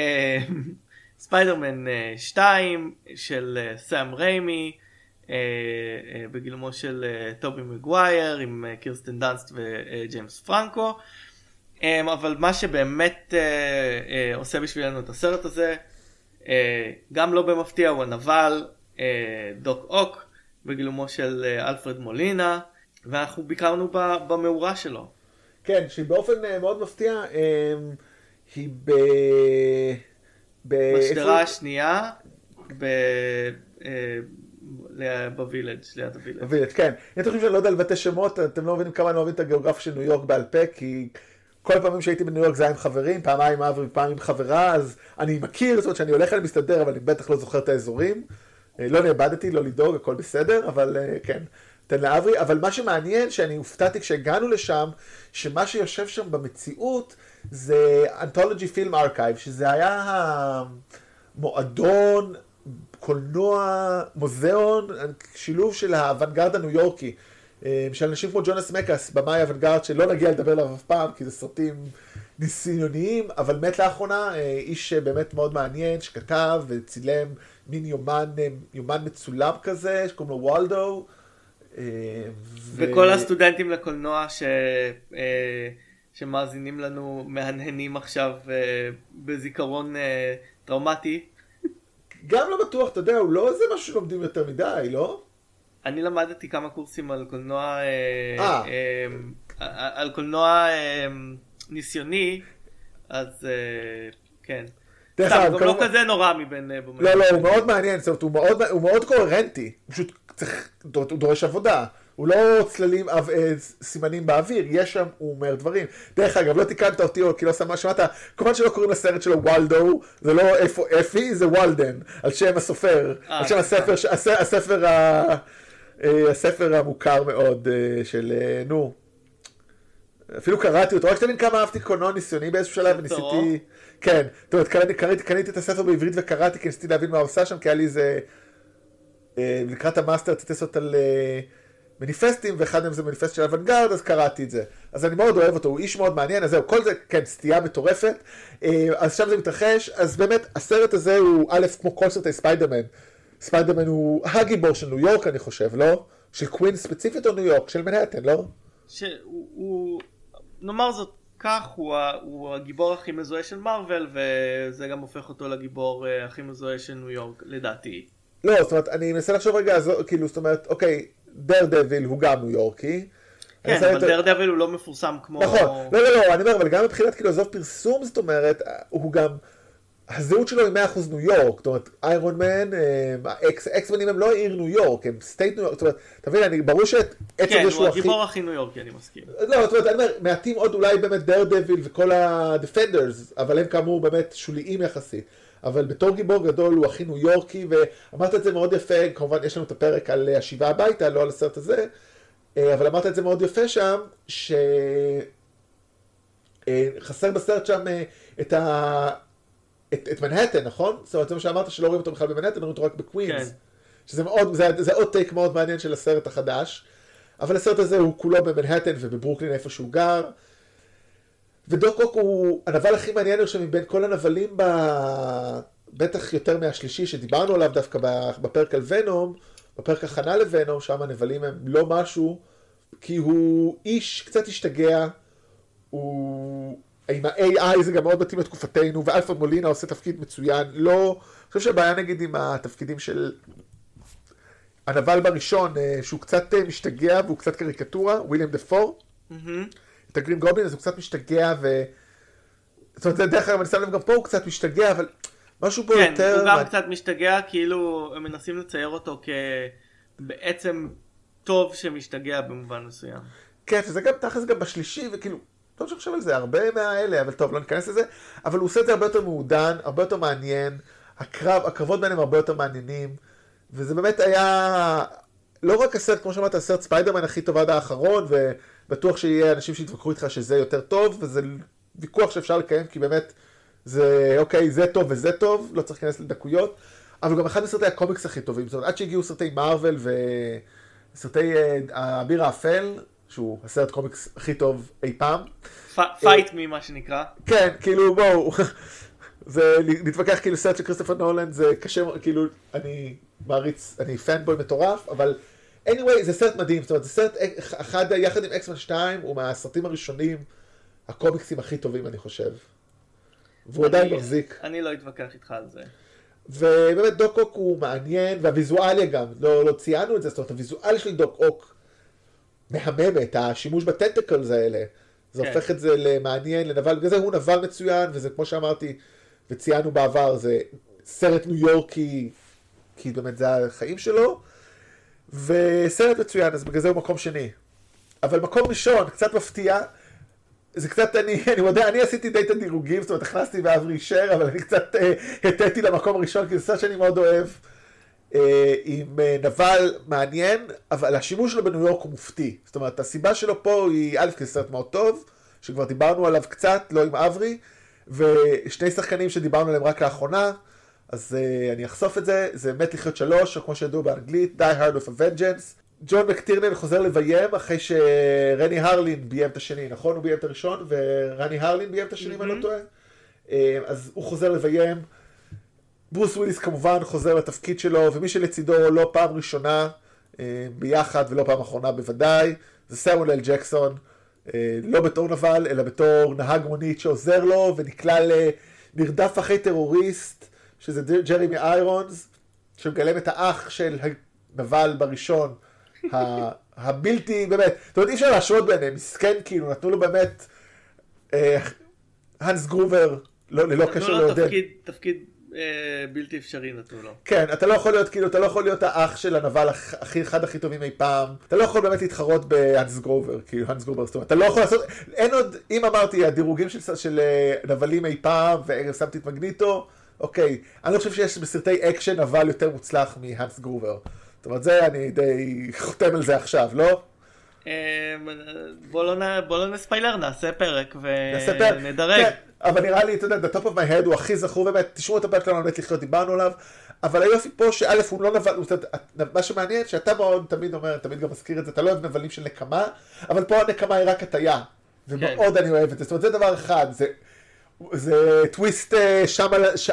ספיידרמן 2 אה, של סאם ריימי בגילומו של טובי מגווייר עם קירסטן דאנסט וג'יימס פרנקו. אבל מה שבאמת עושה בשבילנו את הסרט הזה גם לא במפתיע הוא הנבל אה, דוק אוק בגילומו של אה, אלפרד מולינה ואנחנו ביקרנו במאורה שלו. כן, שהיא באופן אה, מאוד מפתיע, היא ב... בשדרה השנייה ב... בווילג', ליד הווילג'. בווילג', כן. אם אתם חושבים שאני לא יודע לבטא שמות, אתם לא מבינים כמה אני אוהבים את הגיאוגרפיה של ניו יורק בעל פה, כי כל פעמים שהייתי בניו יורק זה היה עם חברים, פעמיים אב ופעם עם חברה, אז אני מכיר, זאת אומרת שאני הולך אני מסתדר, אבל אני בטח לא זוכר את האזורים. אה, לא נאבדתי, לא לדאוג, הכל בסדר, אבל אה, כן, תן לאברי. אבל מה שמעניין, שאני הופתעתי כשהגענו לשם, שמה שיושב שם במציאות זה אנתולוג'י פילם ארכייבס, שזה היה המועדון, קולנוע, מוזיאון, שילוב של האוונגרד הניו יורקי. אה, של אנשים כמו ג'ונס מקאס, במאי אוונגרד, שלא נגיע לדבר עליו אף פעם, כי זה סרטים ניסיוניים, אבל מת לאחרונה, איש באמת מאוד מעניין, שכתב וצילם מין יומן, אה, יומן מצולם כזה, שקוראים לו וולדו. אה, וכל ו... הסטודנטים לקולנוע ש... אה, שמאזינים לנו מהנהנים עכשיו בזיכרון טראומטי. גם לא בטוח, אתה יודע, הוא לא איזה משהו שלומדים יותר מדי, לא? אני למדתי כמה קורסים על קולנוע, אה, על קולנוע ניסיוני, אז כן. דרך אגב, גם לא כזה נורא מבין... אה, לא, לא, הוא מאוד מעניין, זאת אומרת, הוא מאוד, הוא מאוד קוהרנטי, פשוט צריך, הוא דורש עבודה. הוא לא צללים אה, סימנים באוויר, יש שם, הוא אומר דברים. דרך אגב, לא תיקנת אותי, או כי לא שמעת, כמובן שלא קוראים לסרט שלו וולדו, זה לא איפה אפי, זה וולדן, על שם הסופר, על שם הספר, הספר, אה, הספר המוכר מאוד של, נו, אפילו קראתי אותו, רק שתבין כמה אהבתי קולנוע ניסיוני באיזשהו שלב, וניסיתי... כן, זאת אומרת, קראתי, קראתי, קניתי את הספר בעברית וקראתי, כי ניסיתי להבין מה עושה שם, כי היה לי איזה... אה, לקראת המאסטר רציתי לעשות על מניפסטים, ואחד מהם זה מניפסט של אוונגרד, אז קראתי את זה. אז אני מאוד אוהב אותו, הוא איש מאוד מעניין, אז זהו, כל זה, כן, סטייה מטורפת. אה, אז שם זה מתרחש, אז באמת, הסרט הזה הוא, א', כמו כל סרטי ספיידרמן. ספיידרמן הוא הגיבור של ניו יורק, אני חושב, לא? של קווינס ספציפית או ניו יורק? של מנהטן, לא? שהוא, הוא, נאמר זאת כך, הוא, הוא הגיבור הכי מזוהה של מארוול, וזה גם הופך אותו לגיבור אה, הכי מזוהה של ניו יורק, לדעתי. לא, זאת אומרת, אני מנסה לחשוב רגע, אז, כאילו, זאת אומרת, אוקיי, דר דביל הוא גם ניו יורקי. כן, אבל דר דביל הוא לא מפורסם כמו... נכון, לא, לא, לא, אני אומר, אבל גם מבחינת כאילו עזוב פרסום, זאת אומרת, הוא גם, הזהות שלו היא 100% ניו יורק, זאת אומרת, איירון מן, אקסמנים הם לא עיר ניו יורק, הם state ניו יורק, זאת אומרת, אתה מבין, אני, ברור שאת עצם כן, הוא הגיבור הכי ניו יורקי, אני מסכים. לא, זאת אומרת, אני אומר, מעטים עוד אולי באמת דר דביל וכל הדפנדרס, אבל הם כאמור באמת שוליים יחסית. אבל בתור גיבור גדול הוא הכי ניו יורקי, ואמרת את זה מאוד יפה, כמובן יש לנו את הפרק על השיבה הביתה, לא על הסרט הזה, אה, אבל אמרת את זה מאוד יפה שם, שחסר אה, בסרט שם אה, את ה... את, את מנהטן, נכון? זאת אומרת, זה מה שאמרת, שלא רואים אותו בכלל במנהטן, רואים אותו רק בקווינס. כן. שזה מאוד, זה, זה עוד take מאוד מעניין של הסרט החדש. אבל הסרט הזה הוא כולו במנהטן ובברוקלין איפה שהוא גר. ודוק אוק הוא הנבל הכי מעניין עכשיו מבין כל הנבלים, ב... בטח יותר מהשלישי שדיברנו עליו דווקא בפרק על ונום, בפרק הכנה לוונום, שם הנבלים הם לא משהו, כי הוא איש קצת השתגע, הוא... עם ה-AI זה גם מאוד מתאים לתקופתנו, ואלפרד מולינה עושה תפקיד מצוין, לא... אני חושב שהבעיה נגיד עם התפקידים של הנבל בראשון, אה, שהוא קצת אה, משתגע והוא קצת קריקטורה, וויליאם דה פור. Mm-hmm. את הגרין גובלין, אז הוא קצת משתגע, ו... זאת אומרת, דרך אגב, אני שם לב גם פה הוא קצת משתגע, אבל משהו פה כן, יותר... כן, הוא גם קצת משתגע, כאילו הם מנסים לצייר אותו כבעצם טוב שמשתגע במובן מסוים. כן, שזה גם תכלס גם בשלישי, וכאילו, לא שאני חושב על זה, הרבה מהאלה, אבל טוב, לא ניכנס לזה, אבל הוא עושה את זה הרבה יותר מעודן, הרבה יותר מעניין, הקרב, הקרבות ביניהם הרבה יותר מעניינים, וזה באמת היה לא רק הסרט, כמו שאמרת, הסרט ספיידרמן הכי טוב עד האחרון, ובטוח שיהיה אנשים שיתווכחו איתך שזה יותר טוב, וזה ויכוח שאפשר לקיים, כי באמת, זה, אוקיי, זה טוב וזה טוב, לא צריך להיכנס לדקויות, אבל גם אחד מסרטי הקומיקס הכי טובים, זאת אומרת, עד שהגיעו סרטי מארוול וסרטי האביר האפל, שהוא הסרט קומיקס הכי טוב אי פעם. fight me, מה שנקרא. כן, כאילו, בואו. *laughs* זה להתווכח כאילו סרט של כריסטופר נולן זה קשה, כאילו אני מעריץ, אני פנבוי מטורף, אבל anyway זה סרט מדהים, זאת אומרת זה סרט אחד יחד עם אקסמן 2 הוא מהסרטים הראשונים, הקומיקסים הכי טובים אני חושב. והוא עדיין מחזיק. אני לא אתווכח איתך על זה. ובאמת דוק אוק הוא מעניין, והוויזואליה גם, לא, לא ציינו את זה, זאת אומרת הוויזואליה של דוק אוק מהממת, השימוש בטנטקלס האלה. זה כן. הופך את זה למעניין, לנבל, בגלל זה הוא נבל מצוין, וזה כמו שאמרתי, וציינו בעבר, זה סרט ניו יורקי, כי באמת זה החיים שלו, וסרט מצוין, אז בגלל זה הוא מקום שני. אבל מקום ראשון, קצת מפתיע, זה קצת, אני, *laughs* אני מודה, אני עשיתי די את הדירוגים, זאת אומרת, הכנסתי ואברי אישר, אבל אני קצת אה, הטאתי למקום הראשון, כי זה סרט שאני מאוד אוהב, אה, עם אה, נבל מעניין, אבל השימוש שלו בניו יורק הוא מופתי. זאת אומרת, הסיבה שלו פה היא, א', כי זה סרט מאוד טוב, שכבר דיברנו עליו קצת, לא עם אברי, ושני שחקנים שדיברנו עליהם רק לאחרונה, אז uh, אני אחשוף את זה, זה מת לחיות שלוש, או כמו שידעו באנגלית, Die Hard of a Vengeance. ג'ון מקטירנל חוזר לביים אחרי שרני הרלין ביים את השני, נכון? הוא ביים את הראשון, ורני הרלין ביים את השני, אם mm-hmm. אני לא טועה. Uh, אז הוא חוזר לביים. ברוס וויליס כמובן חוזר לתפקיד שלו, ומי שלצידו לא פעם ראשונה uh, ביחד ולא פעם אחרונה בוודאי, זה סמואל אל ג'קסון. אה, לא בתור נבל, אלא בתור נהג מונית שעוזר לו ונקלע לנרדף אחרי טרוריסט, שזה ג'רמי איירונס, שמגלם את האח של הנבל בראשון, *laughs* הבלתי, באמת, זאת אומרת, אי אפשר להשוות ביניהם, מסכן כאילו, נתנו לו באמת, האנס גרובר, לא, ללא קשר לעודד. נתנו לו תפקיד, תפקיד אה, בלתי אפשרי נתנו לו. כן, אתה לא יכול להיות, כאילו, אתה לא יכול להיות האח של הנבל הכי, אחד הכי טובים אי פעם. אתה לא יכול באמת להתחרות בהאנס גרובר, כאילו, האנס גרובר, זאת אומרת, אתה לא יכול לעשות, אין עוד, אם אמרתי, הדירוגים של, של אה, נבלים אי פעם, ושמתי את מגניטו, אוקיי, אני לא חושב שיש בסרטי אקשן נבל יותר מוצלח מהאנס גרובר. זאת אומרת, זה אני די חותם על זה עכשיו, לא? אה, בוא לא נספיילר, נעשה פרק ונדרג. כן, אבל נראה לי, אתה יודע, the top of my head הוא הכי זכור באמת, תשמעו את הפרק שלנו באמת לחיות, דיברנו עליו. אבל היופי פה שא' הוא לא נבל, מה שמעניין שאתה מאוד תמיד אומר, תמיד גם מזכיר את זה, אתה לא אוהב נבלים של נקמה, אבל פה הנקמה היא רק הטיה, ומאוד כן. אני אוהב את זה, זאת אומרת זה דבר אחד, זה, זה טוויסט אה,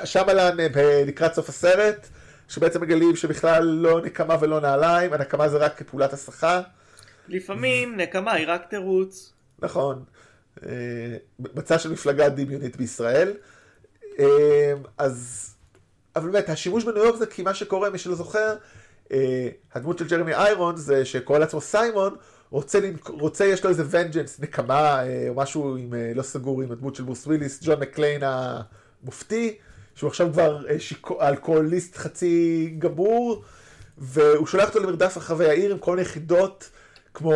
שמלן אה, לקראת סוף הסרט, שבעצם מגלים שבכלל לא נקמה ולא נעליים, הנקמה זה רק פעולת הסחה. לפעמים *laughs* נקמה היא רק תירוץ. נכון, אה, מצע של מפלגה דמיונית בישראל, אז... אבל באמת, השימוש בניו יורק זה כי מה שקורה, מי שלא זוכר, אה, הדמות של ג'רמי איירונס שקורא לעצמו סיימון, רוצה, רוצה, יש לו איזה vengeance, נקמה, אה, או משהו עם, אה, לא סגור עם הדמות של ברוס וויליס, ג'ון מקליין המופתי, שהוא עכשיו כבר שיכור, אלכוהוליסט חצי גמור, והוא שולח אותו למרדף רחבי העיר עם כל מיני כמו,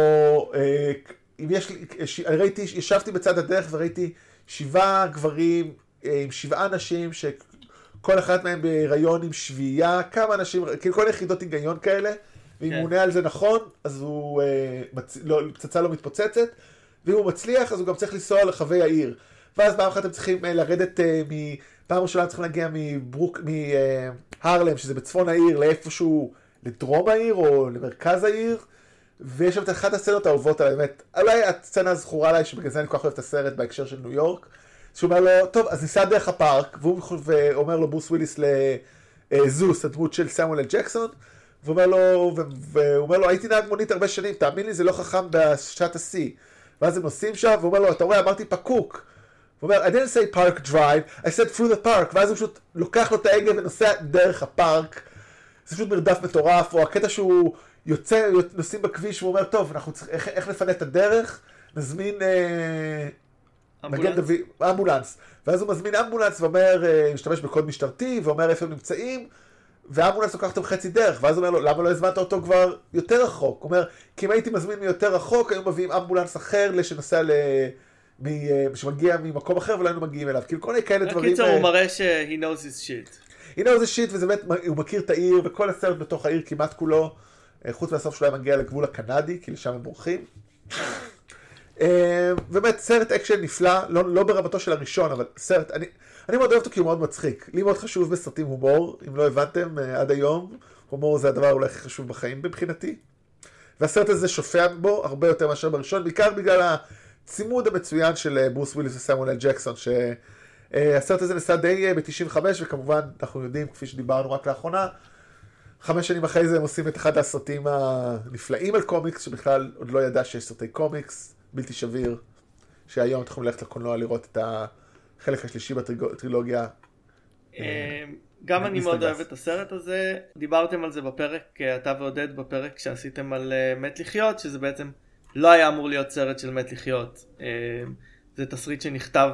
אם יש לי, ראיתי, ישבתי בצד הדרך וראיתי שבעה גברים עם שבעה נשים, ש... כל אחת מהן בהיריון עם שביעייה, כמה אנשים, כאילו כל יחידות היגיון כאלה, ואם כן. הוא עונה על זה נכון, אז הוא, אה, מצ... לא, פצצה לא מתפוצצת, ואם הוא מצליח, אז הוא גם צריך לנסוע לרחבי העיר. ואז פעם אחת הם צריכים אה, לרדת אה, מ... פעם ראשונה הם צריכים להגיע מברוק, מהרלם, שזה בצפון העיר, לאיפשהו, לדרום העיר או למרכז העיר, ויש שם את אחת הסצנות האהובות עליי, באמת, אולי הסצנה הזכורה עליי, שבגלל זה אני כל כך אוהב את הסרט בהקשר של ניו יורק. שהוא אומר לו, טוב, אז ניסע דרך הפארק, והוא אומר לו ברוס וויליס לזוס, הדמות של סמואל ג'קסון, והוא אומר לו, והוא אומר לו, הייתי נהג מונית הרבה שנים, תאמין לי, זה לא חכם בשעת השיא. ואז הם נוסעים שם, והוא אומר לו, אתה רואה, אמרתי פקוק. הוא אומר, I didn't say park drive, I said through the park, ואז הוא פשוט לוקח לו את ההגה ונוסע דרך הפארק. זה פשוט מרדף מטורף, או הקטע שהוא יוצא, נוסעים בכביש, והוא אומר, טוב, אנחנו צריכים, איך, איך לפנה את הדרך? נזמין אה, מגן דוד, אמבולנס. ואז הוא מזמין אמבולנס ואומר, אה, משתמש בקוד משטרתי, ואומר איפה הם נמצאים, ואמבולנס לוקח אותם חצי דרך, ואז הוא אומר לו, למה לא הזמנת אותו כבר יותר רחוק? הוא אומר, כי אם הייתי מזמין מיותר רחוק, היו מביאים אמבולנס אחר שנוסע ל... מ... אה, שמגיע ממקום אחר ולא היינו מגיעים אליו. כאילו כל מיני כאלה דברים... בקיצור, הוא אה, מראה ש- he knows his shit. he knows his shit, וזה באמת, הוא מכיר את העיר, וכל הסרט בתוך העיר כמעט כולו, חוץ מהסוף שלו היה מגיע לגבול הקנדי, כי לשם הם בורחים. אה, באמת סרט אקשן נפלא, לא, לא ברמתו של הראשון, אבל סרט, אני, אני מאוד אוהב אותו כי הוא מאוד מצחיק. לי מאוד חשוב בסרטים הומור, אם לא הבנתם אה, עד היום, הומור זה הדבר אולי הכי חשוב בחיים מבחינתי. והסרט הזה שופע בו הרבה יותר מאשר בראשון, בעיקר בגלל הצימוד המצוין של אה, ברוס וויליס וסמואל ג'קסון, שהסרט הזה נעשה די ב-95, וכמובן, אנחנו יודעים, כפי שדיברנו רק לאחרונה, חמש שנים אחרי זה הם עושים את אחד הסרטים הנפלאים על קומיקס, שבכלל עוד לא ידע שיש סרטי קומיקס. בלתי שביר, שהיום אתם יכולים ללכת לקולנוע לראות את החלק השלישי בטרילוגיה. אה, גם אני מאוד אוהב את הסרט הזה, דיברתם על זה בפרק, אה, אתה ועודד בפרק שעשיתם על אה, מת לחיות, שזה בעצם לא היה אמור להיות סרט של מת לחיות. זה תסריט שנכתב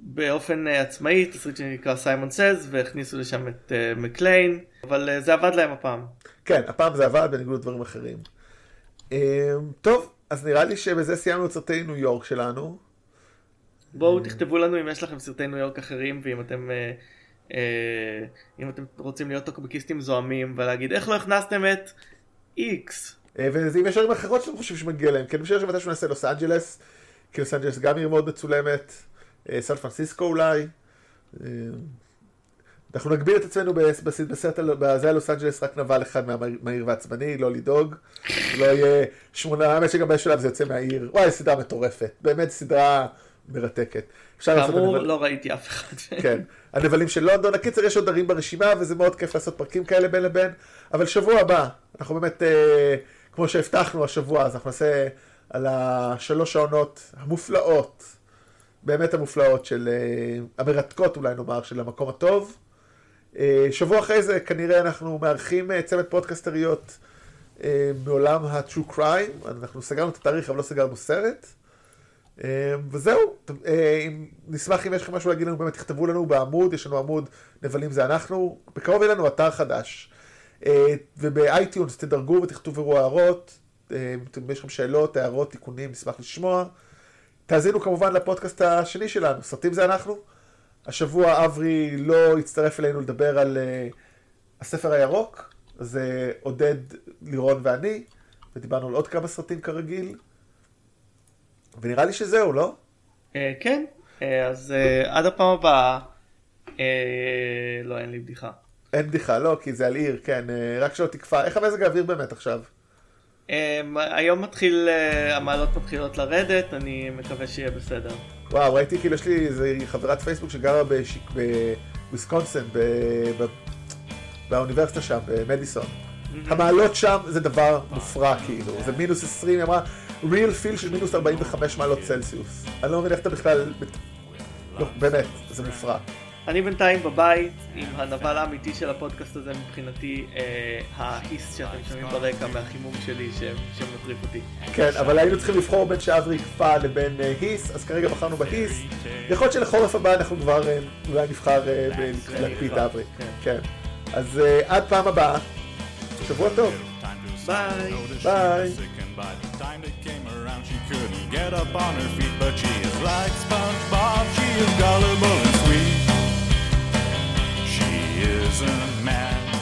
באופן עצמאי, תסריט שנקרא סיימון סז, והכניסו לשם את מקליין, אבל זה עבד להם הפעם. כן, הפעם זה עבד בניגוד לדברים אחרים. טוב, אז נראה לי שבזה סיימנו את סרטי ניו יורק שלנו. בואו תכתבו לנו אם יש לכם סרטי ניו יורק אחרים ואם אתם אה, אה, אם אתם רוצים להיות טוקבקיסטים זוהמים ולהגיד איך לא הכנסתם את איקס. אה, ואם יש ערים אחרות שאתם חושבים שמגיע להם, כי אני חושב שמתישהו נעשה לוס אנג'לס, כי לוס אנג'לס גם עיר מאוד מצולמת, סן פרנסיסקו אולי. אנחנו נגביל את עצמנו בסרט, בזה לוס אנג'לס רק נבל אחד מהעיר ועצבני, לא לדאוג. לא יהיה שמונה, האמת שגם בשלב זה יוצא מהעיר. וואי, סדרה מטורפת. באמת סדרה מרתקת. כאמור, לא ראיתי אף אחד. *laughs* כן. הנבלים של לונדון. הקיצר, יש עוד ערים ברשימה, וזה מאוד כיף לעשות פרקים כאלה בין לבין. אבל שבוע הבא, אנחנו באמת, אה, כמו שהבטחנו השבוע, אז אנחנו נעשה על השלוש העונות המופלאות, באמת המופלאות של, אה, המרתקות אולי נאמר, של המקום הטוב. אה, שבוע אחרי זה כנראה אנחנו מארחים אה, צוות פודקסטריות אה, מעולם ה-True Crime, אנחנו סגרנו את התאריך אבל לא סגרנו סרט. וזהו, נשמח אם יש לכם משהו להגיד לנו, באמת תכתבו לנו בעמוד, יש לנו עמוד נבלים זה אנחנו, בקרוב יהיה לנו אתר חדש. ובאייטיונס תדרגו ותכתבו הערות, אם יש לכם שאלות, הערות, תיקונים, נשמח לשמוע. תאזינו כמובן לפודקאסט השני שלנו, סרטים זה אנחנו. השבוע אברי לא הצטרף אלינו לדבר על הספר הירוק, זה עודד, לירון ואני, ודיברנו על עוד כמה סרטים כרגיל, ונראה לי שזהו, לא? אה, כן, אה, אז אה, עד הפעם הבאה, לא, אין לי בדיחה. אין בדיחה, לא, כי זה על עיר, כן, אה, רק שלא תקפא. איך המזג האוויר באמת עכשיו? אמ, היום מתחיל, אה, המעלות מתחילות לרדת, אני מקווה שיהיה בסדר. וואו, ראיתי כאילו יש לי איזה חברת פייסבוק שגרה בוויסקונסין, באוניברסיטה שם, במדיסון. המעלות שם זה דבר מופרע כאילו, זה מינוס 20, היא אמרה, real feel של מינוס 45 מעלות צלסיוס. אני לא מבין איך אתה בכלל, לא, באמת, זה מופרע. אני בינתיים בבית עם הנבל האמיתי של הפודקאסט הזה מבחינתי, אה, ההיס שאתם שומעים ברקע מהחימום שלי ש- שמטריף אותי. כן, אבל היינו צריכים לבחור בין שאברי יקפא לבין אה, היס, אז כרגע בחרנו בהיס. יכול להיות שלחורף הבא אנחנו כבר אה, אולי נבחר אה, להקפיא את האברי. כן. אז אה, עד פעם הבאה, שבוע טוב. ביי. ביי. By the time it came around, she couldn't get up on her feet, but she is like SpongeBob. She is gullible and sweet. She isn't mad.